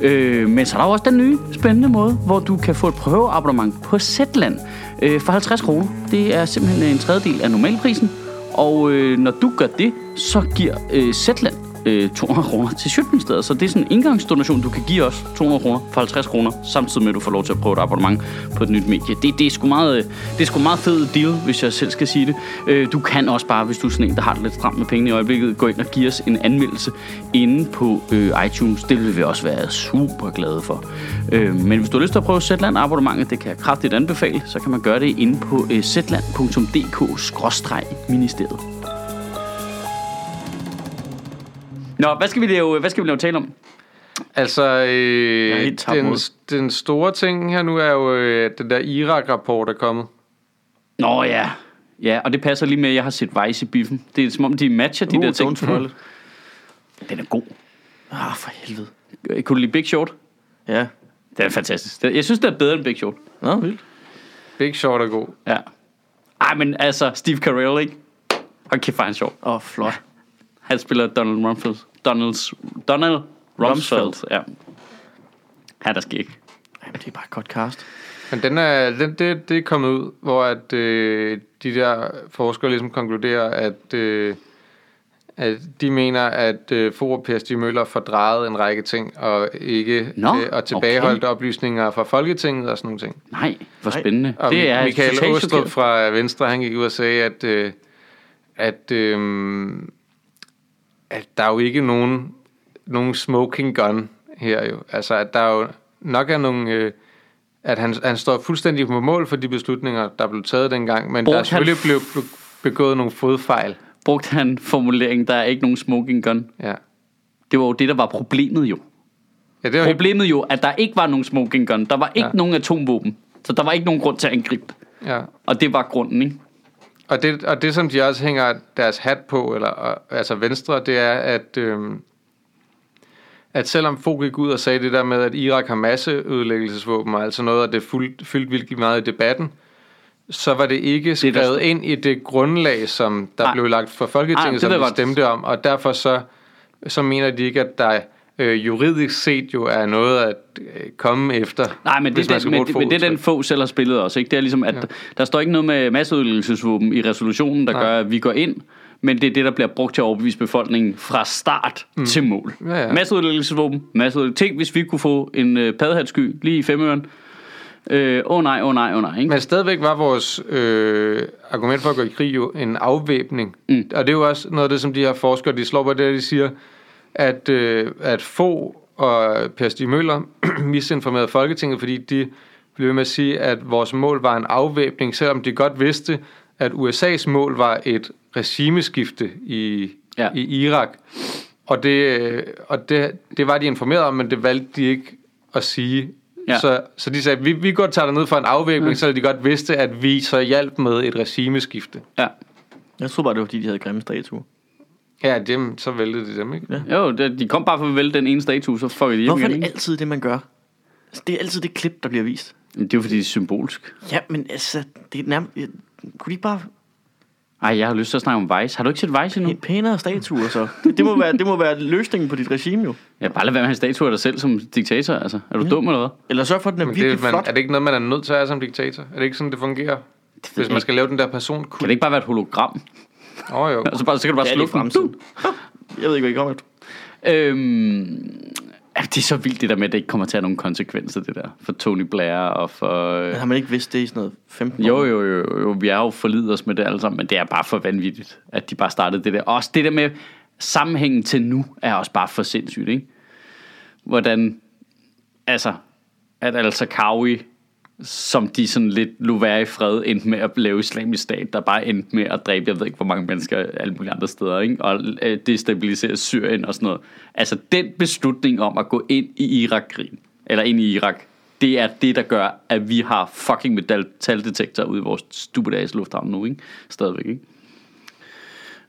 Øh, men så er der jo også den nye spændende måde, hvor du kan få et prøveabonnement på Zetland øh, for 50 kroner. Det er simpelthen en tredjedel af normalprisen. Og øh, når du gør det, så giver øh, Zetland øh, 200 kroner til Sjøtministeriet. Så det er sådan en indgangsdonation, du kan give os 200 kroner for 50 kroner, samtidig med at du får lov til at prøve et abonnement på et nyt medie. Det, det, er, sgu meget, øh, det er sgu meget fed deal, hvis jeg selv skal sige det. Øh, du kan også bare, hvis du er sådan en, der har det lidt stramt med pengene i øjeblikket, gå ind og give os en anmeldelse inde på øh, iTunes. Det vil vi også være super glade for. Øh, men hvis du har lyst til at prøve Zetland abonnementet, det kan jeg kraftigt anbefale, så kan man gøre det inde på øh, zetland.dk-ministeriet. Nå, hvad skal vi lave, hvad skal vi lave tale om? Altså, øh, den, den store ting her nu er jo, øh, den der Irak-rapport er kommet. Nå ja. Ja, og det passer lige med, at jeg har set Vice i biffen. Det er som om, de matcher de Uh, der ting. spoil. [laughs] Den er god. Ah, for helvede. Kunne du lide Big Short? Ja. Den er fantastisk. Jeg synes, det er bedre end Big Short. Nå, vildt. Big Short er god. Ja. Ej, men altså, Steve Carell, ikke? Hold kæft, er han sjov. Åh, oh, flot. Han spiller Donald Rumsfeld. Donald, Donald Rumsfeld, Rumsfeld. ja. Han er skæg. Jamen, det er bare et godt cast. Men den er, den, det, det er kommet ud, hvor at, øh, de der forskere ligesom konkluderer, at, øh, at de mener, at øh, og Per Stig Møller fordrejede en række ting, og ikke Nå, øh, og tilbageholdt oplysninger fra Folketinget og sådan nogle ting. Nej, hvor spændende. Og det er Michael Åstrup fra Venstre, han gik ud og sagde, at, øh, at, øh, at der er jo ikke nogen, nogen smoking gun her jo. Altså, at der er jo nok er nogle... Øh, at han, han står fuldstændig på mål for de beslutninger, der blev taget dengang, men Brugte der er selvfølgelig han- blevet blev begået nogle fodfejl. Brugte han formuleringen, der er ikke nogen smoking gun. Ja. Det var jo det, der var problemet jo. Ja, det var helt, Problemet jo, at der ikke var nogen smoking gun. Der var ikke Ja. nogen atomvåben. Så der var ikke nogen grund til at angribe. ja. Og det var grunden, ikke? Og det, og det, som de også hænger deres hat på, eller altså Venstre, det er, at, øhm, at selvom Fogh gik ud og sagde det der med, at Irak har masseødelæggelsesvåben, og altså noget, og det fyldt, fyldt virkelig meget i debatten, så var det ikke der skrevet stod- ind i det grundlag, som der Nej. blev lagt for Ej, Folketinget, det som de stemte om, og derfor så, så mener de ikke, at der øh, juridisk set jo er noget at øh, komme efter. Nej, men det, skal men, et men det er den få selv har spillet også. Ikke? Det er ligesom, at ja. der står ikke noget med masseødelæggelsesvåben i resolutionen, der Nej. gør, at vi går ind. Men det er det, der bliver brugt til at overbevise befolkningen fra start mm. til mål. Ja, ja. Masseødelæggelsesvåben. Masseødelæggelse. Tænk, hvis vi kunne få en øh, paddehatsky lige i femøren. Åh øh, oh nej, åh oh nej, åh oh nej. Ikke? Men stadigvæk var vores øh, argument for at gå i krig jo en afvæbning. Mm. Og det er jo også noget af det, som de her forskere, de slår på det, de siger, at, øh, at få og Per Stig Møller [clears throat] misinformerede Folketinget, fordi de blev ved med at sige, at vores mål var en afvæbning, selvom de godt vidste, at USA's mål var et regimeskifte i, Ja. i Irak. Og, det, øh, og det, det var de informeret om, men det valgte de ikke at sige. Ja. Så, så de sagde, vi, vi går og tager ned for en afvæbning, ja. så de godt vidste, at vi så hjalp med et regimeskifte. Ja. Jeg troede bare, det var, fordi de havde grimme statuer. Ja, dem, så væltede de dem, ikke? Ja. Jo, det, de kom bare for at vælge den ene statue, så får vi det hjem Hvorfor er igen. det Ikke? altid det, man gør? Altså, det er altid det klip, der bliver vist. Det er jo fordi, det er symbolsk. Ja, men altså, det er nærmest... Kunne de ikke bare Ej, jeg har lyst til at snakke om Vice. Har du ikke set Vice endnu? have pænere statuer, så? Det, det, må være, det må være løsningen på dit regime, jo. Ja, bare lad være med at have statuer af dig selv som diktator. Altså, er du dum eller hvad? Eller sørg for, at den er Men virkelig det, man, flot. er det ikke noget, man er nødt til at have som diktator? Er det ikke sådan, det fungerer? Hvis man skal lave den der person Kan det ikke bare være et hologram? Åh oh, jo. Altså, bare, så kan du bare Det slukke den. [laughs] Jeg ved ikke, hvad I kommer efter. Øhm, det er så vildt det der med, at det ikke kommer til at have nogen konsekvenser, det der. For Tony Blair og for... Øh, Men har man ikke vidst det i sådan noget 15 jo, år? jo, jo, jo, vi er jo forlidet os med det alle sammen, men det er bare for vanvittigt, at de bare startede det der. Også det der med sammenhængen til nu, er også bare for sindssygt, ikke? Hvordan, altså, at altså Kawi som de sådan lidt lå være i fred, endte med at lave islamisk stat, der bare endte med at dræbe, jeg ved ikke hvor mange mennesker alle mulige andre steder, ikke? og øh, destabilisere Syrien og sådan noget. Altså den beslutning om at gå ind i Irak-krigen, eller ind i Irak, det er det, der gør, at vi har fucking metaldetektor ude i vores stupidags lufthavn nu, ikke? Stadigvæk, ikke?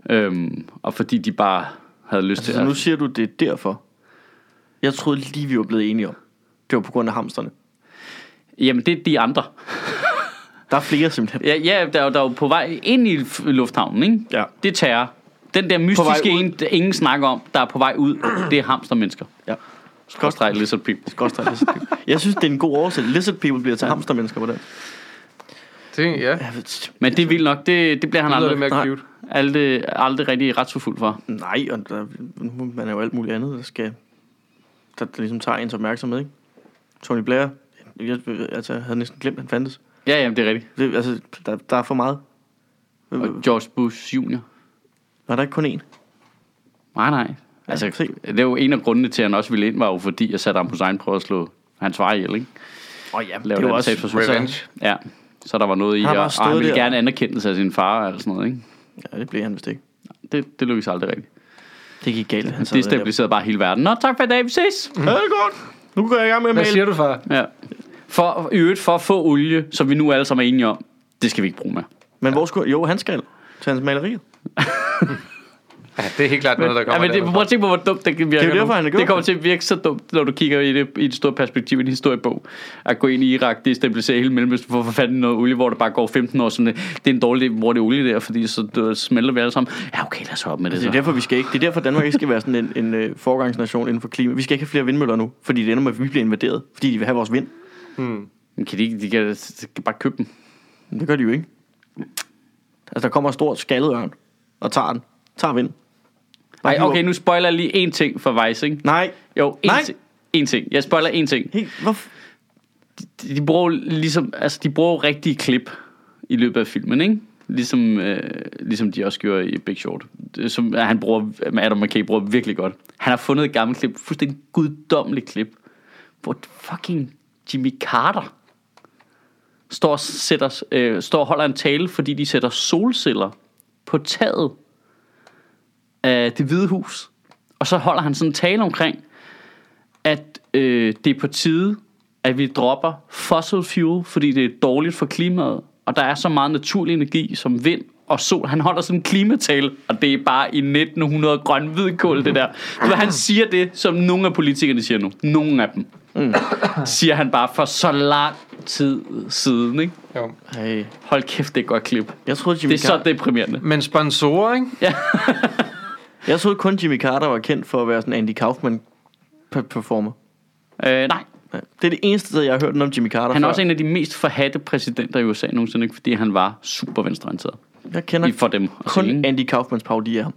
Øhm, og fordi de bare havde lyst Altså, til så at... nu siger du, det er derfor. Jeg troede lige, vi var blevet enige om. Det var på grund af hamsterne. Jamen, det er de andre. Der er flere simpelthen. Ja, ja der, er der er jo på vej ind i lufthavnen, ikke? Ja. Det er terror. Den der mystiske en, der ingen snakker om, der er på vej ud, det er hamstermennesker. Ja. Skråstreg lizard people. Skråstreg lizard people. Jeg synes, det er en god oversættelse. Lizard people bliver til ja. hamstermennesker på det. Det, ja, Men det er vildt nok, det, det bliver han det aldrig, mere Nej. cute. aldrig, aldrig rigtig retsforfuldt for. nej, og der, man er jo alt muligt andet, der skal... Der, der ligesom tager ens opmærksomhed, ikke? Tony Blair, jeg, altså, jeg havde næsten glemt, at han fandtes. Ja, jamen, det er rigtigt. Det, altså, der, der er for meget. Og George Bush Jr. Var der ikke kun én? Nej, nej. Altså, se. det er jo en af grundene til, at han også ville ind, var jo fordi, at Saddam Hussein prøvede at slå hans far ihjel, ikke? Åh oh, ja, Lave det var også... attentatforsøg. Revenge. Ja, så der var noget i, Han og, og han ville der. gerne anerkendelse af sin far, eller sådan noget, ikke? Ja, det blev han vist ikke. Det, det lykkedes aldrig rigtigt. Det gik galt. Han der. destabiliserede bare hele verden. Nå, tak for i dag, vi ses! Ja, det er godt. Nu går jeg i gang med at Hvad male. siger du, far? Ja. For, I øvrigt, for at få olie, som vi nu alle sammen er enige om, det skal vi ikke bruge med. Men hvor skulle... Jo, han skal til hans malerier. Ja, det er helt klart noget, der Ja, kommer men det, prøv at tænke på, hvor dumt det virker Det er derfor, gjort Det kommer det. til at virke så dumt, når du kigger i det i et stort perspektiv i en historiebog. At gå ind i Irak, destabilisere hele Mellemøsten for at i noget olie, hvor der bare går 15 år. Sådan, det det er en dårlig hvor det er olie der, fordi så det smelter vi alle sammen. Ja, okay, lad os op med det. Det er Så. derfor, vi skal ikke. Det er derfor, Danmark ikke skal være sådan en, en uh, forgangsnation inden for klima. Vi skal ikke have flere vindmøller nu, fordi det ender med, at vi bliver invaderet, fordi de vil have vores vind. Hmm. Men Kan de, ikke- de, kan, kan bare købe dem. Men det gør de jo ikke. Altså, der kommer en stor skaldet ørn og tager den. Tager vind. Nej, okay, nu spoiler jeg lige en ting for Vice, ikke? Nej. Jo, en, Nej. ting, en ting. Jeg spoiler en ting. Hey, hvorfor? de, de bruger ligesom, altså de bruger rigtige klip i løbet af filmen, ikke? Ligesom, øh, ligesom de også gjorde i Big Short. Det, som han bruger, Adam McKay bruger virkelig godt. Han har fundet et gammelt klip, fuldstændig guddommeligt klip, hvor fucking Jimmy Carter står og, sætter, øh, står og holder en tale, fordi de sætter solceller på taget af det hvide hus. Og så holder han sådan en tale omkring, at øh, det er på tide, at vi dropper fossil fuel, fordi det er dårligt for klimaet, og der er så meget naturlig energi som vind og sol. Han holder sådan en klimatale, og det er bare i 1900 grøn hvidkål, det der. Så han siger det, som nogle af politikerne siger nu. Nogle af dem. Mm. [coughs] Siger han bare for så lang tid siden, ikke? Jo. Hey. Hold kæft, det er et godt klip. Jeg troede, Jimmy Det er så Carter, deprimerende. Men sponsorer, ikke? [laughs] jeg troede kun Jimmy Carter var kendt for at være sådan en Andy Kaufman pe- performer. Øh, nej, Ja. Det er det eneste sted, jeg har hørt noget om Jimmy Carter han er før. også en af de mest forhatte præsidenter i USA nogensinde, ikke? fordi han var super venstreorienteret. Jeg kender I for dem at kun sige? Andy Kaufmans parodi af ham.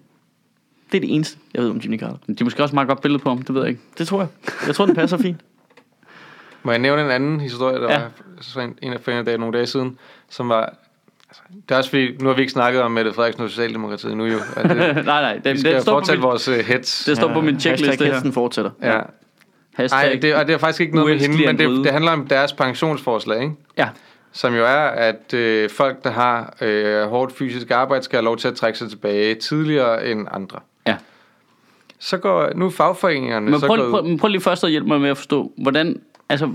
Det er det eneste, jeg ved om Jimmy Carter. De er måske også et meget godt billede på ham, det ved jeg ikke. Det tror jeg. Jeg tror, den passer fint. [laughs] Må jeg nævne en anden historie, der Ja. ja. var så en, en af af dage, nogle dage siden, som var... Altså, det er også fordi, nu har vi ikke snakket om Mette Frederiksen og Socialdemokratiet nu jo. Det, [laughs] nej, nej, vi den, skal den står på fortsætte min, vores uh, hits. det står på min checkliste Hashtag her. hesten fortsætter. Ja. Hashtag, Nej, det, og det er faktisk ikke noget med hende, men det, det handler om deres pensionsforslag, ikke? Ja, Som jo er, at øh, folk, der har øh, hårdt fysisk arbejde, skal have lov til at trække sig tilbage tidligere end andre. ja. Så går nu er fagforeningerne Men så prøv, går prøv, men prøv lige først at hjælpe mig med at forstå, hvordan, altså,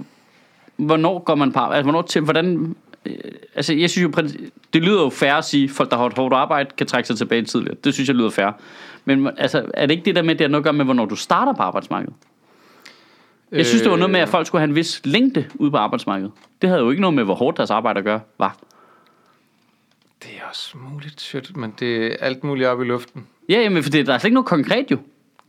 hvornår går man på arbejde? Altså, hvornår til, hvordan, øh, altså, jeg synes jo, det lyder jo fair at sige, at folk, der har et hårdt arbejde, kan trække sig tilbage tidligere. Det synes jeg lyder fair. Men altså, er det ikke det der med, det har noget at gøre med, hvornår du starter på arbejdsmarkedet? Jeg synes, det var noget med, at folk skulle have en vis længde ude på arbejdsmarkedet. Det havde jo ikke noget med, hvor hårdt deres arbejde at gøre, var. Det er også muligt, shit, men det er alt muligt op i luften. Ja, jamen, for det, der er slet ikke noget konkret jo.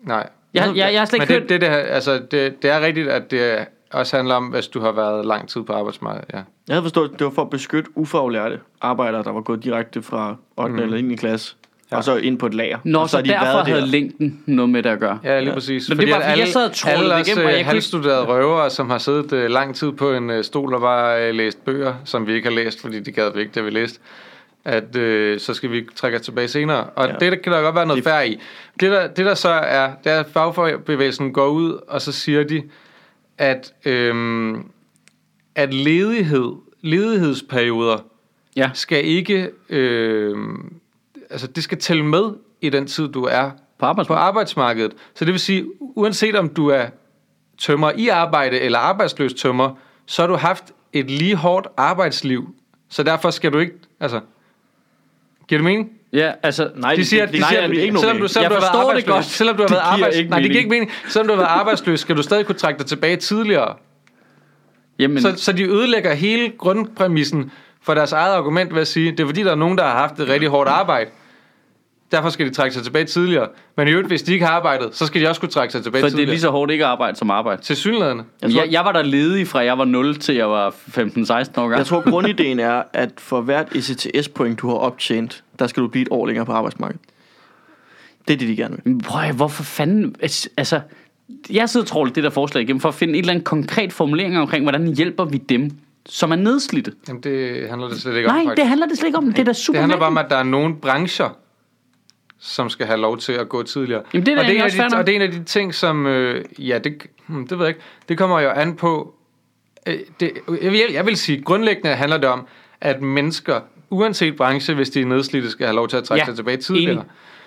Nej. Jeg, jeg, jeg har slet Men ikke det, hørt... det, det, altså, det, det er rigtigt, at det også handler om, hvis du har været lang tid på arbejdsmarkedet. Ja. Jeg havde forstået, at det var for at beskytte ufaglærte arbejdere, der var gået direkte fra 8. Mm. eller 9. klasse, ja. og så ind på et lager. Nå, og så, så derfor været havde der. længden noget med det at gøre. Ja, lige Ja. præcis. Nå, det er bare, fordi jeg sad og troede alle det os igennem, og jeg øh, kunne- halvstuderede røvere, som har siddet øh, lang tid på en øh, stol og bare øh, læst bøger, som vi ikke har læst, fordi de gad vi ikke, da vi læste, at øh, så skal vi trække os tilbage senere. Og Ja. ja. det der kan der godt være noget Det- færd i. Det der, det der så er, det er, at fagbevægelsen går ud, og så siger de, at, øhm, at ledighed, ledighedsperioder Ja. skal ikke, øh, altså det skal tælle med i den tid, du er På på arbejdsmarkedet. arbejdsmarkedet. Så det vil sige, uanset om du er tømmer i arbejde eller arbejdsløs tømmer, så har du haft et lige hårdt arbejdsliv. Så derfor skal du ikke, altså, giver det mening? Ja, altså, Nej, De siger, det, de siger, det, at det, ikke selvom du, selvom Jeg du forstår det godt. selvom du har været arbejdsløs, nej, det giver ikke mening. Selvom du har været arbejdsløs, skal du stadig kunne trække dig tilbage tidligere. jamen, Så, så de ødelægger hele grundpræmissen for deres eget argument ved at sige, det er fordi, der er nogen, der har haft et rigtig hårdt arbejde. Derfor skal de trække sig tilbage tidligere. Men i øvrigt, hvis de ikke har arbejdet, så skal de også kunne trække sig tilbage for det er tidligere. lige så hårdt ikke at arbejde som arbejde. Til synlædende. Jeg, jeg, jeg var der ledig fra jeg var 0 til jeg var 15-16 år gammel. Jeg tror, grundideen er, at for hvert ECTS-point, du har optjent, der skal du blive et år længere på arbejdsmarkedet. Det er det, de gerne vil. Men Prøv hvorfor fanden... Altså, jeg sidder og tråler det der forslag igennem for at finde en eller anden konkret formulering omkring, hvordan hjælper vi dem, som er nedslidte. Jamen, det handler det slet ikke om, Nej, det handler det slet ikke om. Det er da super Det handler bare om, at der er nogle brancher, som skal have lov til at gå tidligere. Jamen, det er og, det er også de, og det er en af de ting, som... Øh, ja, det, hmm, det ved jeg ikke. Det kommer jo an på... Øh, det, jeg, vil, jeg vil sige, grundlæggende handler det om, at mennesker, uanset branche, hvis de er nedslidte, skal have lov til at trække Ja, sig tilbage tidligere. enig.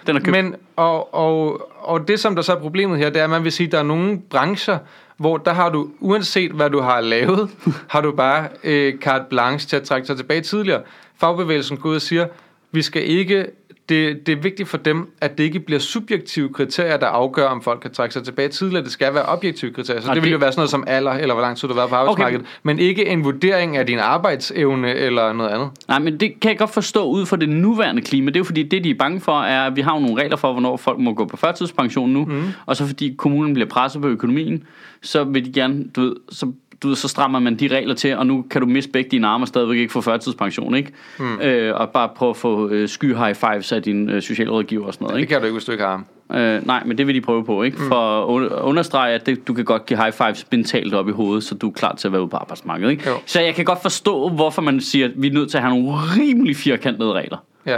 Den er købt. Men, og, og, og det, som der så er problemet her, det er, at man vil sige, at der er nogle brancher, hvor der har du, uanset hvad du har lavet, [laughs] har du bare øh, carte blanche til at trække sig tilbage tidligere. Fagbevægelsen går ud og siger, vi skal ikke, det, det er vigtigt for dem, at det ikke bliver subjektive kriterier, der afgør, om folk kan trække sig tilbage tidligere. Det skal være objektive kriterier. Så Og det vil det- jo være sådan noget som alder, eller hvor lang tid du har været på arbejdsmarkedet. Men ikke en vurdering af din arbejdsevne eller noget andet. Nej, men det kan jeg godt forstå ud fra det nuværende klima. Det er jo fordi, det de er bange for, er, at vi har jo nogle regler for, hvornår folk må gå på førtidspension nu. Mm. Og så fordi kommunen bliver presset på økonomien, så vil de gerne, du ved, så, du ved, så strammer man de regler til, og nu kan du miste begge dine arme og stadigvæk ikke få førtidspension, ikke? Mm. Øh, og bare prøve at få øh, sky high fives af din øh, socialrådgiver og sådan noget, Det ikke? kan du ikke, hvis du ikke har. Øh, nej, men det vil de prøve på, ikke? For at un- understrege, at det, du kan godt give high fives mentalt op i hovedet, så du er klar til at være ude på arbejdsmarkedet, ikke? Jo. Så jeg kan godt forstå, hvorfor man siger, at vi er nødt til at have nogle rimelig firkantede regler. Ja.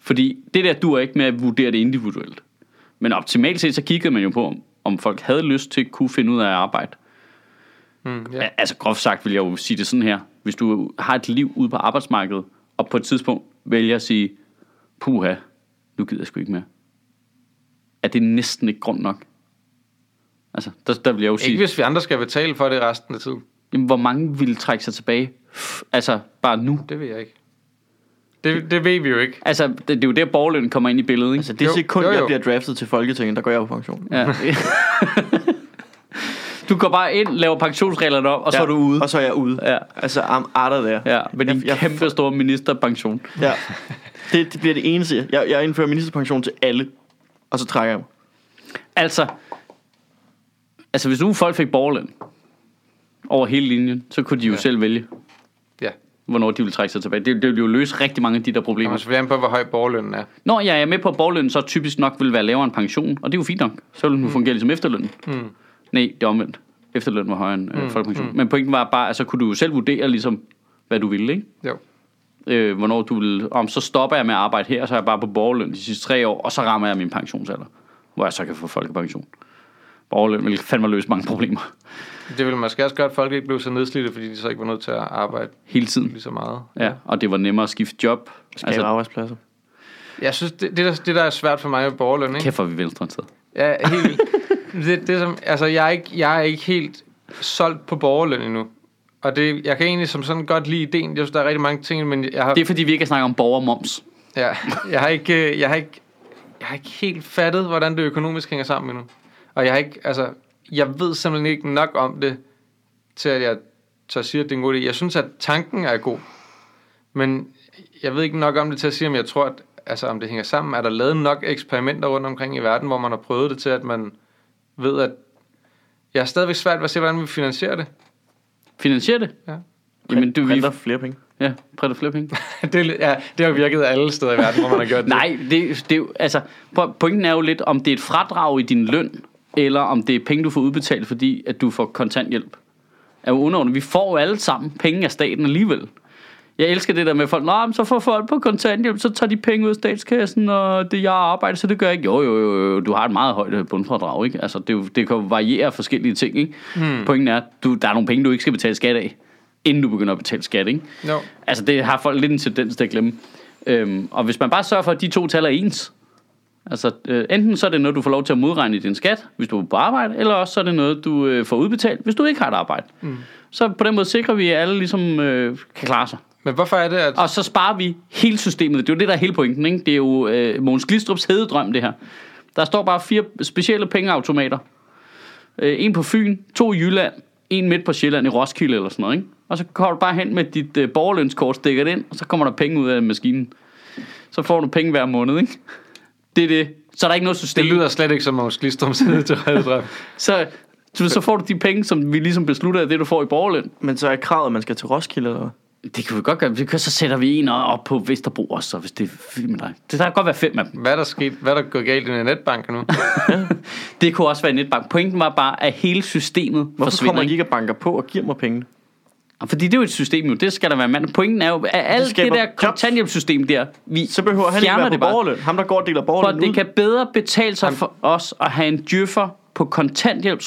Fordi det der dur ikke med at vurdere det individuelt. Men optimalt set, så kiggede man jo på, om- om folk havde lyst til at kunne finde ud af at arbejde. Mm, ja. Ja. Altså groft sagt vil jeg jo sige det sådan her. Hvis du har et liv ude på arbejdsmarkedet, og på et tidspunkt vælger at sige, puha, nu gider jeg sgu ikke mere. Er det næsten ikke grund nok? Altså, der, der vil jeg jo sige, Ikke hvis vi andre skal betale for det resten af tiden. jamen, hvor mange vil trække sig tilbage? Altså, bare nu. Det ved jeg ikke. Det, det ved vi jo ikke. Altså, det, det er jo der, borgerløn kommer ind i billedet, ikke? Altså det Jo, sekund, jo, jo. jeg bliver draftet til Folketinget, der går jeg på pension. Ja. [laughs] [laughs] du går bare ind, laver pensionsreglerne op, og så er du ude. Og så er jeg ude. Ja. Altså, I'm out of there. Ja, med din Jeg- jeg- kæmpe store ministerpension. Ja. Det, det bliver det eneste. Jeg, jeg indfører ministerpension til alle, og så trækker jeg mig. Altså, altså hvis nu folk fik borgerløn over hele linjen, så kunne de jo ja. Ja. selv vælge, Ja. hvornår de vil trække sig tilbage. Det, det ville jo løse rigtig mange af de der problemer. kommer selvfølgelig an på, hvor høj borgerlønnen er. Når jeg er med på, at borgerlønnen så typisk nok vil være lavere end pension, og det er jo fint nok. Så vil den mm. fungere ligesom efterlønnen. Mm. Nej, det er omvendt. Efterløn var højere end øh, folkepension. Mm. Men pointen var bare, at så kunne du selv vurdere ligesom, hvad du ville, ikke? Jo. øh, hvornår du vil, om så stopper jeg med at arbejde her, så er jeg bare på borgerløn de sidste tre år, og så rammer jeg min pensionsalder, hvor jeg så kan få folkepension. Borgerløn vil fandme løse mange problemer Det ville måske også gøre, at folk ikke blev så nedslidte, fordi de så ikke var nødt til at arbejde hele tiden. lige så meget. Ja, og det var nemmere at skifte job. Skabe altså, arbejdspladser. Jeg synes, det, det, der, det der er svært for mig med borgerløn, ikke? kæft for vi venstre tid. Ja, helt vildt. Det, det, som, altså, jeg er, ikke, jeg er ikke helt solgt på borgerløn endnu. Og det, jeg kan egentlig som sådan godt lide ideen. Jeg synes, der er rigtig mange ting, men jeg har, Det er fordi, vi ikke har snakket om borgermoms. ja, jeg har ikke, øh, jeg har ikke, jeg har ikke helt fattet, hvordan det økonomisk hænger sammen endnu. Og jeg har ikke, altså, jeg ved simpelthen ikke nok om det, til at jeg tør sige, at det er en god idé. Jeg synes, at tanken er god. Men jeg ved ikke nok om det til at sige, om jeg tror, at altså, om det hænger sammen. Er der lavet nok eksperimenter rundt omkring i verden, hvor man har prøvet det til, at man ved, at jeg er stadigvæk svært ved at se, hvordan vi finansierer det. Finansier det? Ja. Jamen, du, vi, Printer flere penge. ja, printer flere penge. [laughs] det, ja, det har virket alle steder i verden, hvor man har gjort det. Nej, det, det er jo, altså, po- pointen er jo lidt, om det er et fradrag i din løn, eller om det er penge, du får udbetalt, fordi at du får kontanthjælp. Er jo underordnet. Vi får jo alle sammen penge af staten alligevel. Jeg elsker det der med folk, men så får folk på kontanthjælp, så tager de penge ud af statskassen, og det jeg arbejder, så det gør jeg ikke. Jo, jo, jo, du har et meget højt øh, bundfradrag, ikke? Altså, det, det kan variere forskellige ting, ikke? Hmm. Pointen er, du, der er nogle penge, du ikke skal betale skat af. inden du begynder at betale skat, ikke? Jo. Altså, det har folk lidt en tendens til at glemme. Øhm, og hvis man bare sørger for, at de to tal er ens, altså øh, enten så er det noget, du får lov til at modregne i din skat, hvis du er på arbejde, eller også så er det noget, du øh, får udbetalt, hvis du ikke har et arbejde. Mm. Så på den måde sikrer vi, at alle ligesom øh, kan klare sig. Men hvorfor er det, at... Og så sparer vi hele systemet. Det er jo det, der er hele pointen. Ikke? Det er jo øh, Mogens Glistrups hededrøm, det her. Der står bare fire specielle pengeautomater. Øh, en på Fyn, to i Jylland, en midt på Sjælland i Roskilde eller sådan noget. Ikke? Og så kommer du bare hen med dit øh, borgerlønskort, stikker det ind, og så kommer der penge ud af maskinen. Så får du penge hver måned, ikke? Det er det. Så er der ikke noget system. Det lyder slet ikke som Mogens Glistrums [laughs] hededrøm. Så, så, så får du de penge, som vi ligesom beslutter af det, du får i borgerløn. Men så er kravet, at man skal til Roskilde, eller hvad? Det kan vi godt gøre. Vi kan, så sætter vi en op på Vesterbro også, hvis det er fint med dig. Det der kan godt være fem af dem. Hvad er der sket? Hvad er der gået galt i den netbank nu? [laughs] Det kunne også være en netbank. Pointen var bare, at hele systemet Hvorfor forsvinder. kommer Ikke? og banker på og giver mig penge? Fordi det er jo et system jo. Det skal der være mand. Pointen er jo, at alt det skaber der kontanthjælpssystem der, vi Så behøver han ikke være på det bare. borgerløn. Ham, der går og deler For borgerløn det ud. kan bedre betale sig for os at have en djøffer på kontanthjælp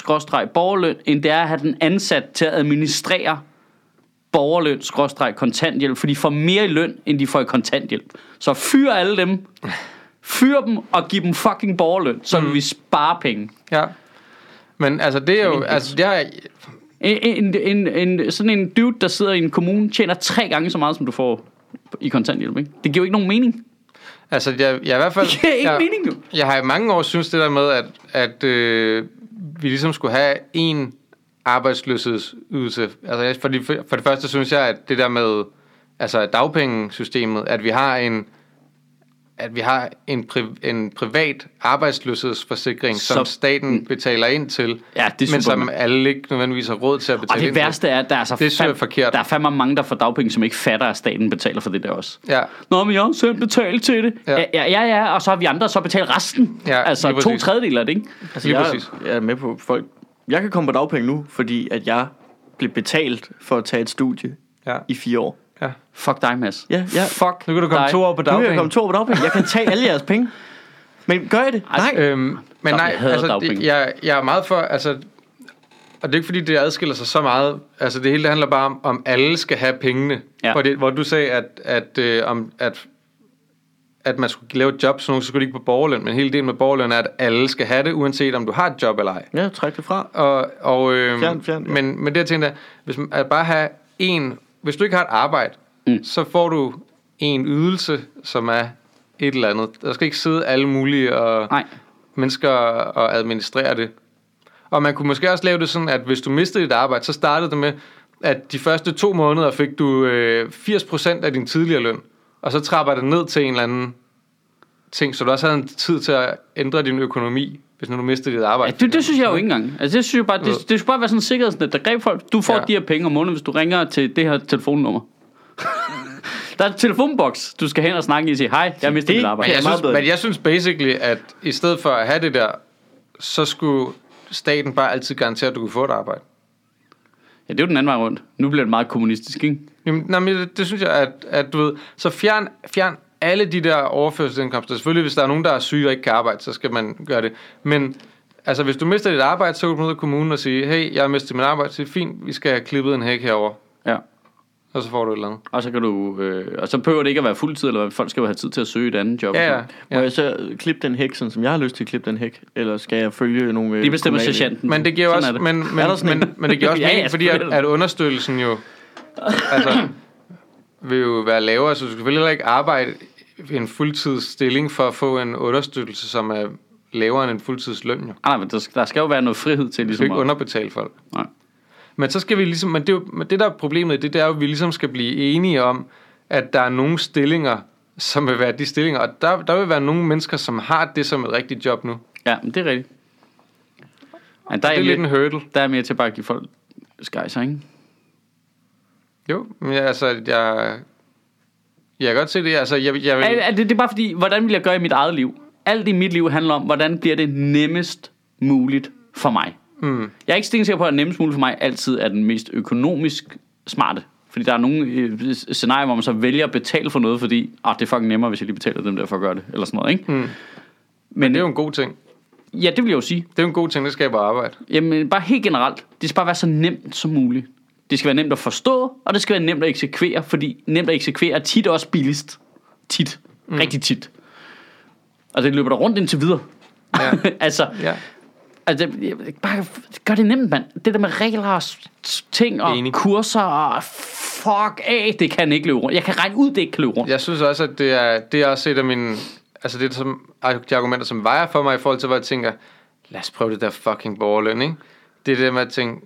borgerløn, end det er at have den ansat til at administrere borgerløn kontanthjælp, for de får mere i løn, end de får i kontanthjælp. Så fyr alle dem, fyr dem og giv dem fucking borgerløn, så Mm. vi spare penge. ja. Men altså, det er jo... Altså, jeg, En, en, en, en, sådan en dude, der sidder i en kommune, tjener tre gange så meget, som du får i kontanthjælp. Ikke? Det giver jo ikke nogen mening. altså, jeg, jeg i hvert fald... [laughs] Det giver ikke jeg, mening, jo. Jeg har i mange år synes det der med, at, at øh, vi ligesom skulle have en arbejdsløshedsydelse. Altså, for, de, for det første synes jeg, at det der med altså dagpengesystemet, at vi har en at vi har en, pri, en privat arbejdsløshedsforsikring, Så- som staten betaler ind til, Ja, det men som alle ikke nødvendigvis har råd til at Og betale det ind til. værste er, at der er, så Det jeg er fandme- forkert. der er fandme mange, der får dagpenge, som ikke fatter, at staten betaler for det der også. Ja, Nå, men jeg har selv betalt til det. Ja. Ja, ja, ja, og så har vi andre så betalt resten. Ja, altså to tredjedel af det, ikke? Altså, Lige jeg, præcis. jeg er med på folk. Jeg kan komme på dagpenge nu, fordi at jeg blev betalt for at tage et studie ja, i fire år. ja. Fuck dig, Mads. Ja, ja. Fuck Nu kan du komme dig. to år på Nu kan jeg dagpenge. komme to år på dagpenge. Jeg kan tage alle jeres penge. Men gør jeg det? Ej, Nej. Øhm, men Nå, nej, jeg altså, dagpenge. det, jeg, jeg er meget for, altså, og det er ikke fordi, det adskiller sig så meget. Altså, det hele det handler bare om, om alle skal have pengene. Ja. Hvor, det, hvor du sagde, at, at, øh, om, at, at man skulle lave et job, så nogen så skulle de ikke på borgerløn. Men hele delen med borgerløn er, at alle skal have det, uanset om du har et job eller ej. Ja, træk det fra. Og, og, øh, Fjern, fjern, ja. men, men det jeg tænkte er, hvis man at bare have en, hvis du ikke har et arbejde, Mm. så får du en ydelse, som er et eller andet. Der skal ikke sidde alle mulige og Nej. mennesker og administrere det. Og man kunne måske også lave det sådan, at hvis du mistede dit arbejde, så startede det med, at de første to måneder fik du øh, 80% af din tidligere løn, og så trapper det ned til en eller anden ting, så du også havde en tid til at ændre din økonomi, hvis nu du mistede dit Ja, arbejde. det, det synes jeg jo ikke engang. Altså, det synes jeg bare, det, det skulle bare være sådan en sikkerhedsnet, der greb folk. Du får Ja. ja. de her penge om måneden, hvis du ringer til det her telefonnummer. [laughs] der er en telefonboks, du skal hen og snakke i og sige, hej, jeg Det mit arbejde. Men jeg, Ja, synes, men jeg synes basically, at i stedet for at have det der, så skulle staten bare altid garantere, at du kunne få et arbejde. Ja, det er jo den anden vej rundt. Nu bliver det meget kommunistisk, ikke? Jamen, nej, men det, det synes jeg, at, at du ved, så fjern, fjern alle de der overførselsindkomster. Selvfølgelig, hvis der er nogen, der er syge og ikke kan arbejde, så skal man gøre det. Men altså, hvis du mister dit arbejde, så kan du ud af kommunen og sige, hey, jeg har mistet mit arbejde, så er det fint, vi skal have klippet en hæk herover Ja. og så får du et eller andet. Og så kan du, øh, og så behøver det ikke at være fuldtid, eller folk skal jo have tid til at søge et andet job. og Ja, ja. Må jeg så klippe den hæk, sådan, som jeg har lyst til at klippe den hæk? Eller skal jeg følge nogle... øh, Det bestemmer sergeanten. Men det giver også, er men, men, Er men, men det giver [laughs] også Ja, ja, mening, fordi at, at understøttelsen jo, altså, vil jo være lavere, så du skal selvfølgelig heller ikke arbejde i en fuldtidsstilling for at få en understøttelse, som er lavere end en fuldtidsløn jo. Ah, nej, men der skal, der skal jo være noget frihed til Du skal ligesom ikke at, underbetale folk. Nej. Men så skal vi ligesom, men det, er jo, men det der er problemet, i det, det er jo, at vi ligesom skal blive enige om, at der er nogle stillinger, som vil være de stillinger, og der, der vil være nogle mennesker, som har det som et rigtigt job nu. Ja, men det er rigtigt. Men der Det er, er jeg lidt en hurdle. der er mere til bare at give folk skejser, ikke? Jo, men jeg, altså, jeg, jeg kan godt se det. Altså, jeg, jeg vil, Er, er det, det er bare fordi, hvordan vil jeg gøre i mit eget liv? Alt i mit liv handler om, hvordan bliver det nemmest muligt for mig. mm, Jeg er ikke stensikker på, at nemmest muligt for mig altid er den mest økonomisk smarte. Fordi der er nogle øh, scenarier, hvor man så vælger at betale for noget, fordi ah, det er fucking nemmere, hvis jeg lige betaler dem der for at gøre det. Eller sådan noget, ikke? mm. Men Det er jo en god ting. ja, det vil jeg jo sige. Det er jo en god ting, det skaber arbejde. Jamen, bare helt generelt. Det skal bare være så nemt som muligt. Det skal være nemt at forstå, og det skal være nemt at eksekvere, fordi nemt at eksekvere er tit også billigst. Tit. Mm. Rigtig tit. Og det løber der rundt indtil videre. Ja. [laughs] altså, ja. altså, bare gør det nemt, mand. Det der med regler og ting og Enig. kurser og fuck af, det kan ikke løbe rundt. Jeg kan regne ud, det ikke kan løbe rundt. Jeg synes også, at det er, det er også et af mine... Altså det er som, de argumenter, som vejer for mig i forhold til, hvor jeg tænker, lad os prøve det der fucking borgerløn, ikke? Det er det med at tænke,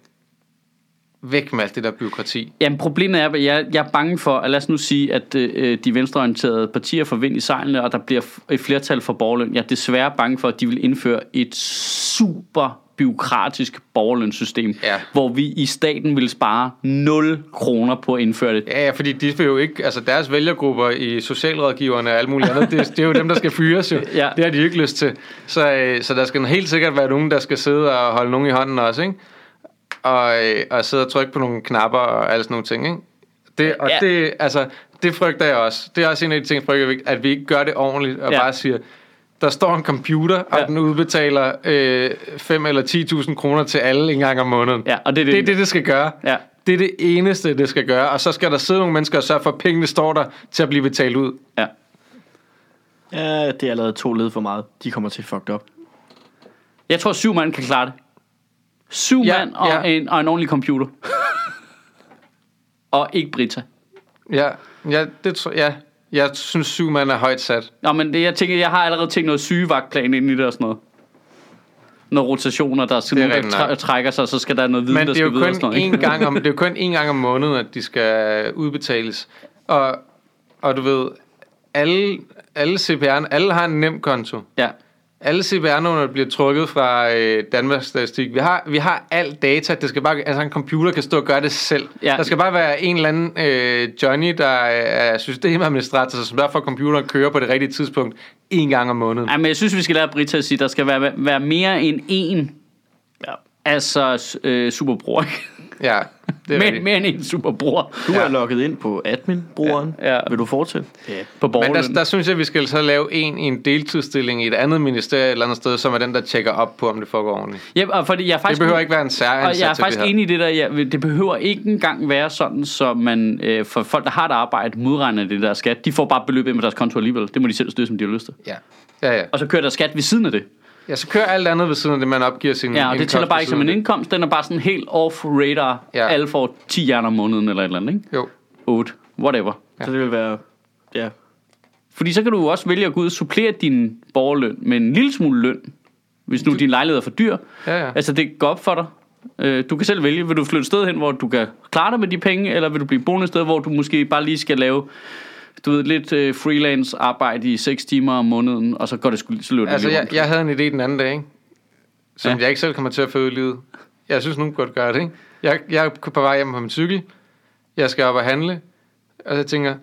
væk med alt det der byråkrati. Jamen problemet er, at jeg, jeg er bange for, at lad os nu sige, at øh, de venstreorienterede partier får vind i sejlene, og der bliver et flertal for borgerløn. Jeg er desværre bange for, at de vil indføre et super byråkratisk borgerlønssystem, Ja. hvor vi i staten vil spare 0 kroner på at indføre det. Ja, ja, fordi de vil jo ikke, altså deres vælgergrupper i socialrådgiverne og alt muligt andet, det, det er jo dem, der skal fyres jo. [laughs] Ja. Det har de ikke lyst til. Så, øh, så der skal helt sikkert være nogen, der skal sidde og holde nogen i hånden også, ikke? Og, øh, og sidde og trykke på nogle knapper og alle sådan nogle ting, ikke? Det, og Ja. det, altså, det frygter jeg også. Det er også en af de ting, jeg frygter, at vi ikke gør det ordentligt, og Ja. bare siger, der står en computer, og Ja. den udbetaler øh, 5 eller 10.000 kroner til alle en gang om måneden. Ja, og det er det. Det er det, det skal gøre. Ja. Det er det eneste, det skal gøre. Og så skal der sidde nogle mennesker og sørge for, at pengene står der til at blive betalt ud. Ja. Ja, det er allerede to led for meget. De kommer til fucked up. Jeg tror, syv mand kan klare det. Syv Ja, mand og, ja. en, og en ordentlig computer. [laughs] og ikke Brita. Ja, ja, det tror ja. Jeg synes, syv mand er højt sat. Nå, men det, jeg tænker, jeg har allerede tænkt noget sygevagtplan ind i det og sådan noget. Nogle rotationer, der skal Det er nogen, der træ- trækker sig, så skal der noget viden, Men der det er skal videre og sådan kun noget. én ikke? gang om, [laughs] det er jo kun én gang om måneden, at de skal udbetales. Og, og du ved, alle, alle CPR'en, alle har en nem konto. Ja. Alle CPR-numre bliver trukket fra øh, Danmarks Statistik. Vi har, vi har alt data. Det skal bare, altså en computer kan stå og gøre det selv. Ja. Der skal bare være en eller anden øh, Johnny, der er systemadministrator, som for, at computeren kører på det rigtige tidspunkt en gang om måneden. Ej, men jeg synes, vi skal lære Brita at sige, der skal være, være mere end én, Ja. altså øh, superbror. Ja, det er mere, mere end en superbror Du Ja. er logget ind på admin-brugeren. Ja, ja. Vil du fortsætte? Ja. på Men der, borgerløn. der synes jeg, vi skal så lave en i en deltidsstilling i et andet ministerie et eller andet sted, som er den, der tjekker op på, om det foregår ordentligt. Ja, og fordi jeg er Det faktisk, behøver ikke være en særansat og jeg er faktisk enig i det der. Ja, det behøver ikke engang være sådan, så man øh, for folk, der har et arbejde, modregner det der skat. De får bare beløbet ind på deres konto alligevel. Det må de selv styre, som de har lyst til. Ja. Ja, ja. Og så kører der skat ved siden af det. Ja, så kører alt andet ved siden af det, man opgiver sin Ja, og det indkomst tæller bare ikke som en indkomst. Den er bare sådan helt off-radar. Ja. Alle får 10 hjerner om måneden eller et eller andet, ikke? Jo. 8. Whatever. Så det vil være... Ja. Fordi så kan du jo også vælge at gå ud og supplere din borgerløn med en lille smule løn. Hvis nu din lejlighed er for dyr. Ja, ja. Altså det går op for dig. Øh, Du kan selv vælge, vil du flytte et sted hen, hvor du kan klare dig med de penge, eller vil du blive boende et sted, hvor du måske bare lige skal lave du ved, lidt øh, freelance arbejde i 6 timer om måneden, og så går det sgu så løber det Altså, lige jeg, rundt. jeg havde en idé den anden dag, ikke? som Ja. jeg ikke selv kommer til at føre ud i livet. Jeg synes, nogen godt gøre det. Ikke? Jeg, jeg er på vej hjem på min cykel. Jeg skal op og handle. Og jeg tænker,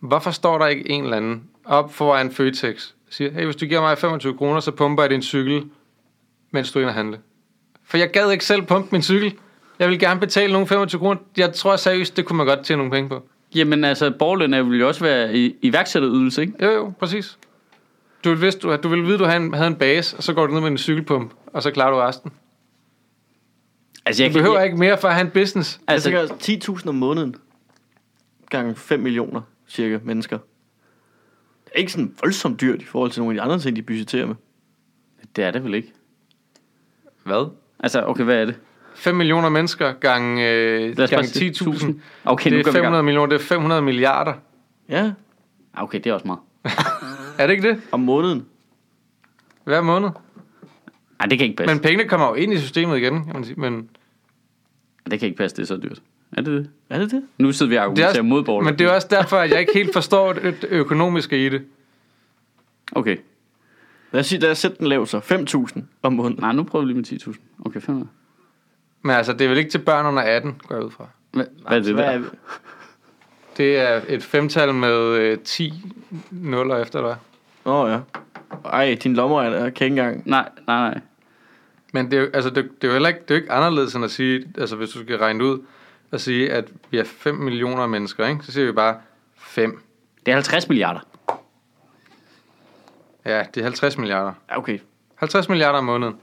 hvorfor står der ikke en eller anden op foran Føtex? Siger, hey, hvis du giver mig 25 kroner, så pumper jeg din cykel, mens du er inde og handle. For jeg gad ikke selv pumpe min cykel. Jeg vil gerne betale nogle 25 kroner. Jeg tror seriøst, det kunne man godt tjene nogle penge på. Jamen altså, borgerløn er- vil jo også være i, iværksætterydelse, ikke? Jo, jo, præcis. Du vil, vidste, du, du vil vide, at du havde en, havde en base, og så går du ned med en cykelpump, og så klarer du resten. Altså, Du behøver ikke mere for at have en business. Altså, Jeg tænker 10.000 om måneden. Gange 5 millioner, cirka, mennesker. Det er ikke sådan voldsomt dyrt i forhold til nogle af de andre ting, de budgetterer med. det er det vel ikke. Hvad? Altså, okay, hvad er det? 5 millioner mennesker gange, øh, Lad os gange sige 10.000. Okay, det er vi i gang. 500 millioner, det er 500 milliarder. Ja, Ah, Okay, det er også meget. [laughs] Er det ikke det? om måneden. Hver måned. Nej, det kan ikke passe. Men pengene kommer jo ind i systemet igen, kan man sige. Men Det kan ikke passe, det er så dyrt. Er det det? Er det det? Nu sidder vi og er argumenterer mod men det er også derfor, at jeg ikke helt forstår det økonomiske i det. Okay. Lad os sige, der er sæt den lav så. 5.000 om måneden. Nej, nu prøver vi lige med 10.000. Okay, 500. Men altså, det er vel ikke til børn under 18, går jeg ud fra. Hvad, hvad er det der? er, Det er et femtal med øh, 10 nuller efter dig. Åh oh, ja. Ej, din lommer er kan ikke engang. Nej, nej, nej. Men det er, jo, altså, det, det er jo heller ikke, det er jo ikke anderledes end at sige, altså hvis du skal regne det ud, at sige, at vi er 5 millioner mennesker, ikke? så siger vi bare 5. Det er 50 milliarder. Ja, det er 50 milliarder. Ja, okay. 50 milliarder om måneden.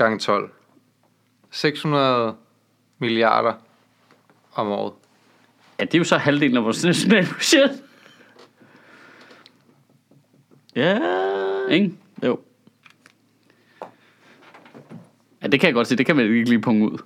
Gange 12. 600 milliarder om året. Ja, det er jo så halvdelen af vores nationale budget. Ja. Ikke? Jo. Ja, det kan jeg godt se. Det kan man ikke lige punge ud.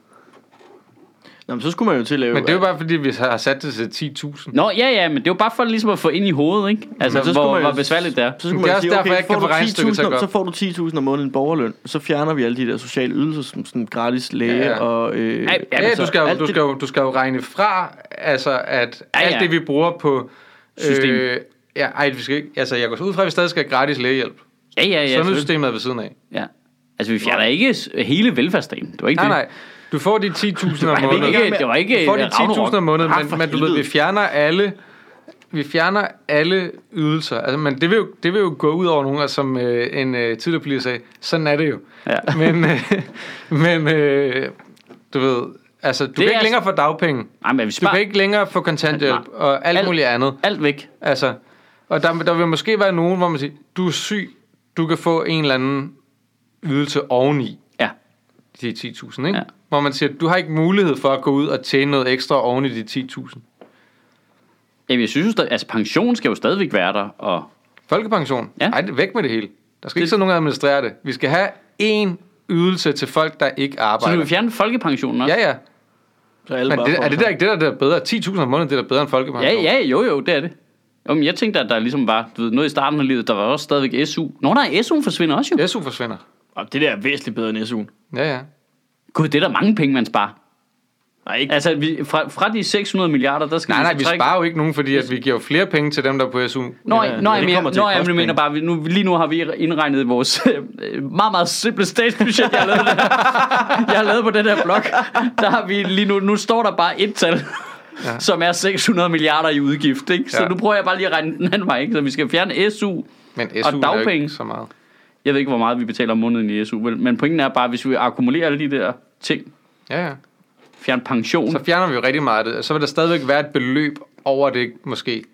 Nå, men så skulle man jo til at lave... Men det er jo bare fordi, vi har sat det til 10.000. Nå, ja, ja, men det er jo bare for ligesom at få ind i hovedet, ikke? Altså, Men så hvor, man hvor besværligt det er. Så skulle Det er man også sige, derfor, okay, jeg ikke får kan få du regnestykket til at 10.000 gå så op. får du 10.000 om måneden borgerløn. Så fjerner vi alle de der sociale ydelser, som sådan gratis læge Ja, ja. og... Øh, Ja, ja, Ja, men ja så du, skal jo, du, skal jo, du skal jo regne fra, altså at Ja, ja, alt det, vi bruger på... System. Øh, ja, ej, vi skal ikke... Altså, jeg går så ud fra, at vi stadig skal have gratis lægehjælp. Ja, ja, ja. Sundhedssystemet er ved siden af. Ja. Altså, vi fjerner ikke hele velfærdsstaten. Det var ikke Nej, det. nej. Du får de 10.000 om [laughs] måneden. ikke, det var ikke Du får de øh, Ragnarok. 10.000 om måneden, men, men du ved, vi fjerner alle... Vi fjerner alle ydelser. Altså, men det vil, jo, det vil jo gå ud over nogen, og som øh, en øh, tidligere politiker sagde, sådan er det jo. Ja. [laughs] Men, øh, men øh, du ved, altså, du Det kan ikke længere få dagpenge. Nej, men vi Du sparer kan ikke længere få kontanthjælp Nej. og alt Alt- muligt andet. alt væk. Altså, og der, der vil måske være nogen, hvor man siger, du er syg, du kan få en eller anden ydelse oveni. De 10.000, ikke? Ja. Hvor man siger, du har ikke mulighed for at gå ud og tjene noget ekstra oven i de 10.000. Jamen, jeg synes jo stadig, altså pension skal jo stadigvæk være der, og Folkepension? Ja. Ej, det er væk med det hele. Der skal ikke sidde nogen og administrere det. Vi skal have én ydelse til folk, der ikke så vil arbejder. vi fjerne folkepensionen også. Ja, ja. så alle Men bare det, er det der ikke det, der er bedre? 10.000 om måneden, det er da bedre end folkepension. Ja, ja, jo, jo, det er det. Jo, men jeg tænkte, at der ligesom var du ved, noget i starten af livet, der var også stadigvæk SU. Nå, nej, SU'en forsvinder også jo. SU forsvinder. Og det der er væsentligt bedre end SU'en. Ja, ja. Gud, det er der mange penge, man sparer. Nej, ikke. Altså, vi, fra, fra de 600 milliarder, der skal Nej, vi nej, vi trække... sparer jo ikke nogen, fordi at vi giver jo flere penge til dem, der er på SU. Nå, Ja, nå, jeg, kommer til nå, jeg mener bare, vi, nu, lige nu har vi indregnet vores [laughs] øh, meget, meget simple statsbudget, jeg har lavet, der. [laughs] jeg har lavet på den her blog. Der har vi lige nu, nu står der bare et tal, ja. [laughs] som er 600 milliarder i udgift. Ikke? Så Ja. nu prøver jeg bare lige at regne den anden vej. Ikke? Så vi skal fjerne SU. Men SU Og er dagpenge. ikke så meget. Jeg ved ikke, hvor meget vi betaler om måneden i SU, vel? men pointen er bare, hvis vi akkumulerer alle de der ting, Ja, ja. fjerne pension, Så fjerner vi jo rigtig meget af det. Så vil der stadigvæk være et beløb over det, måske,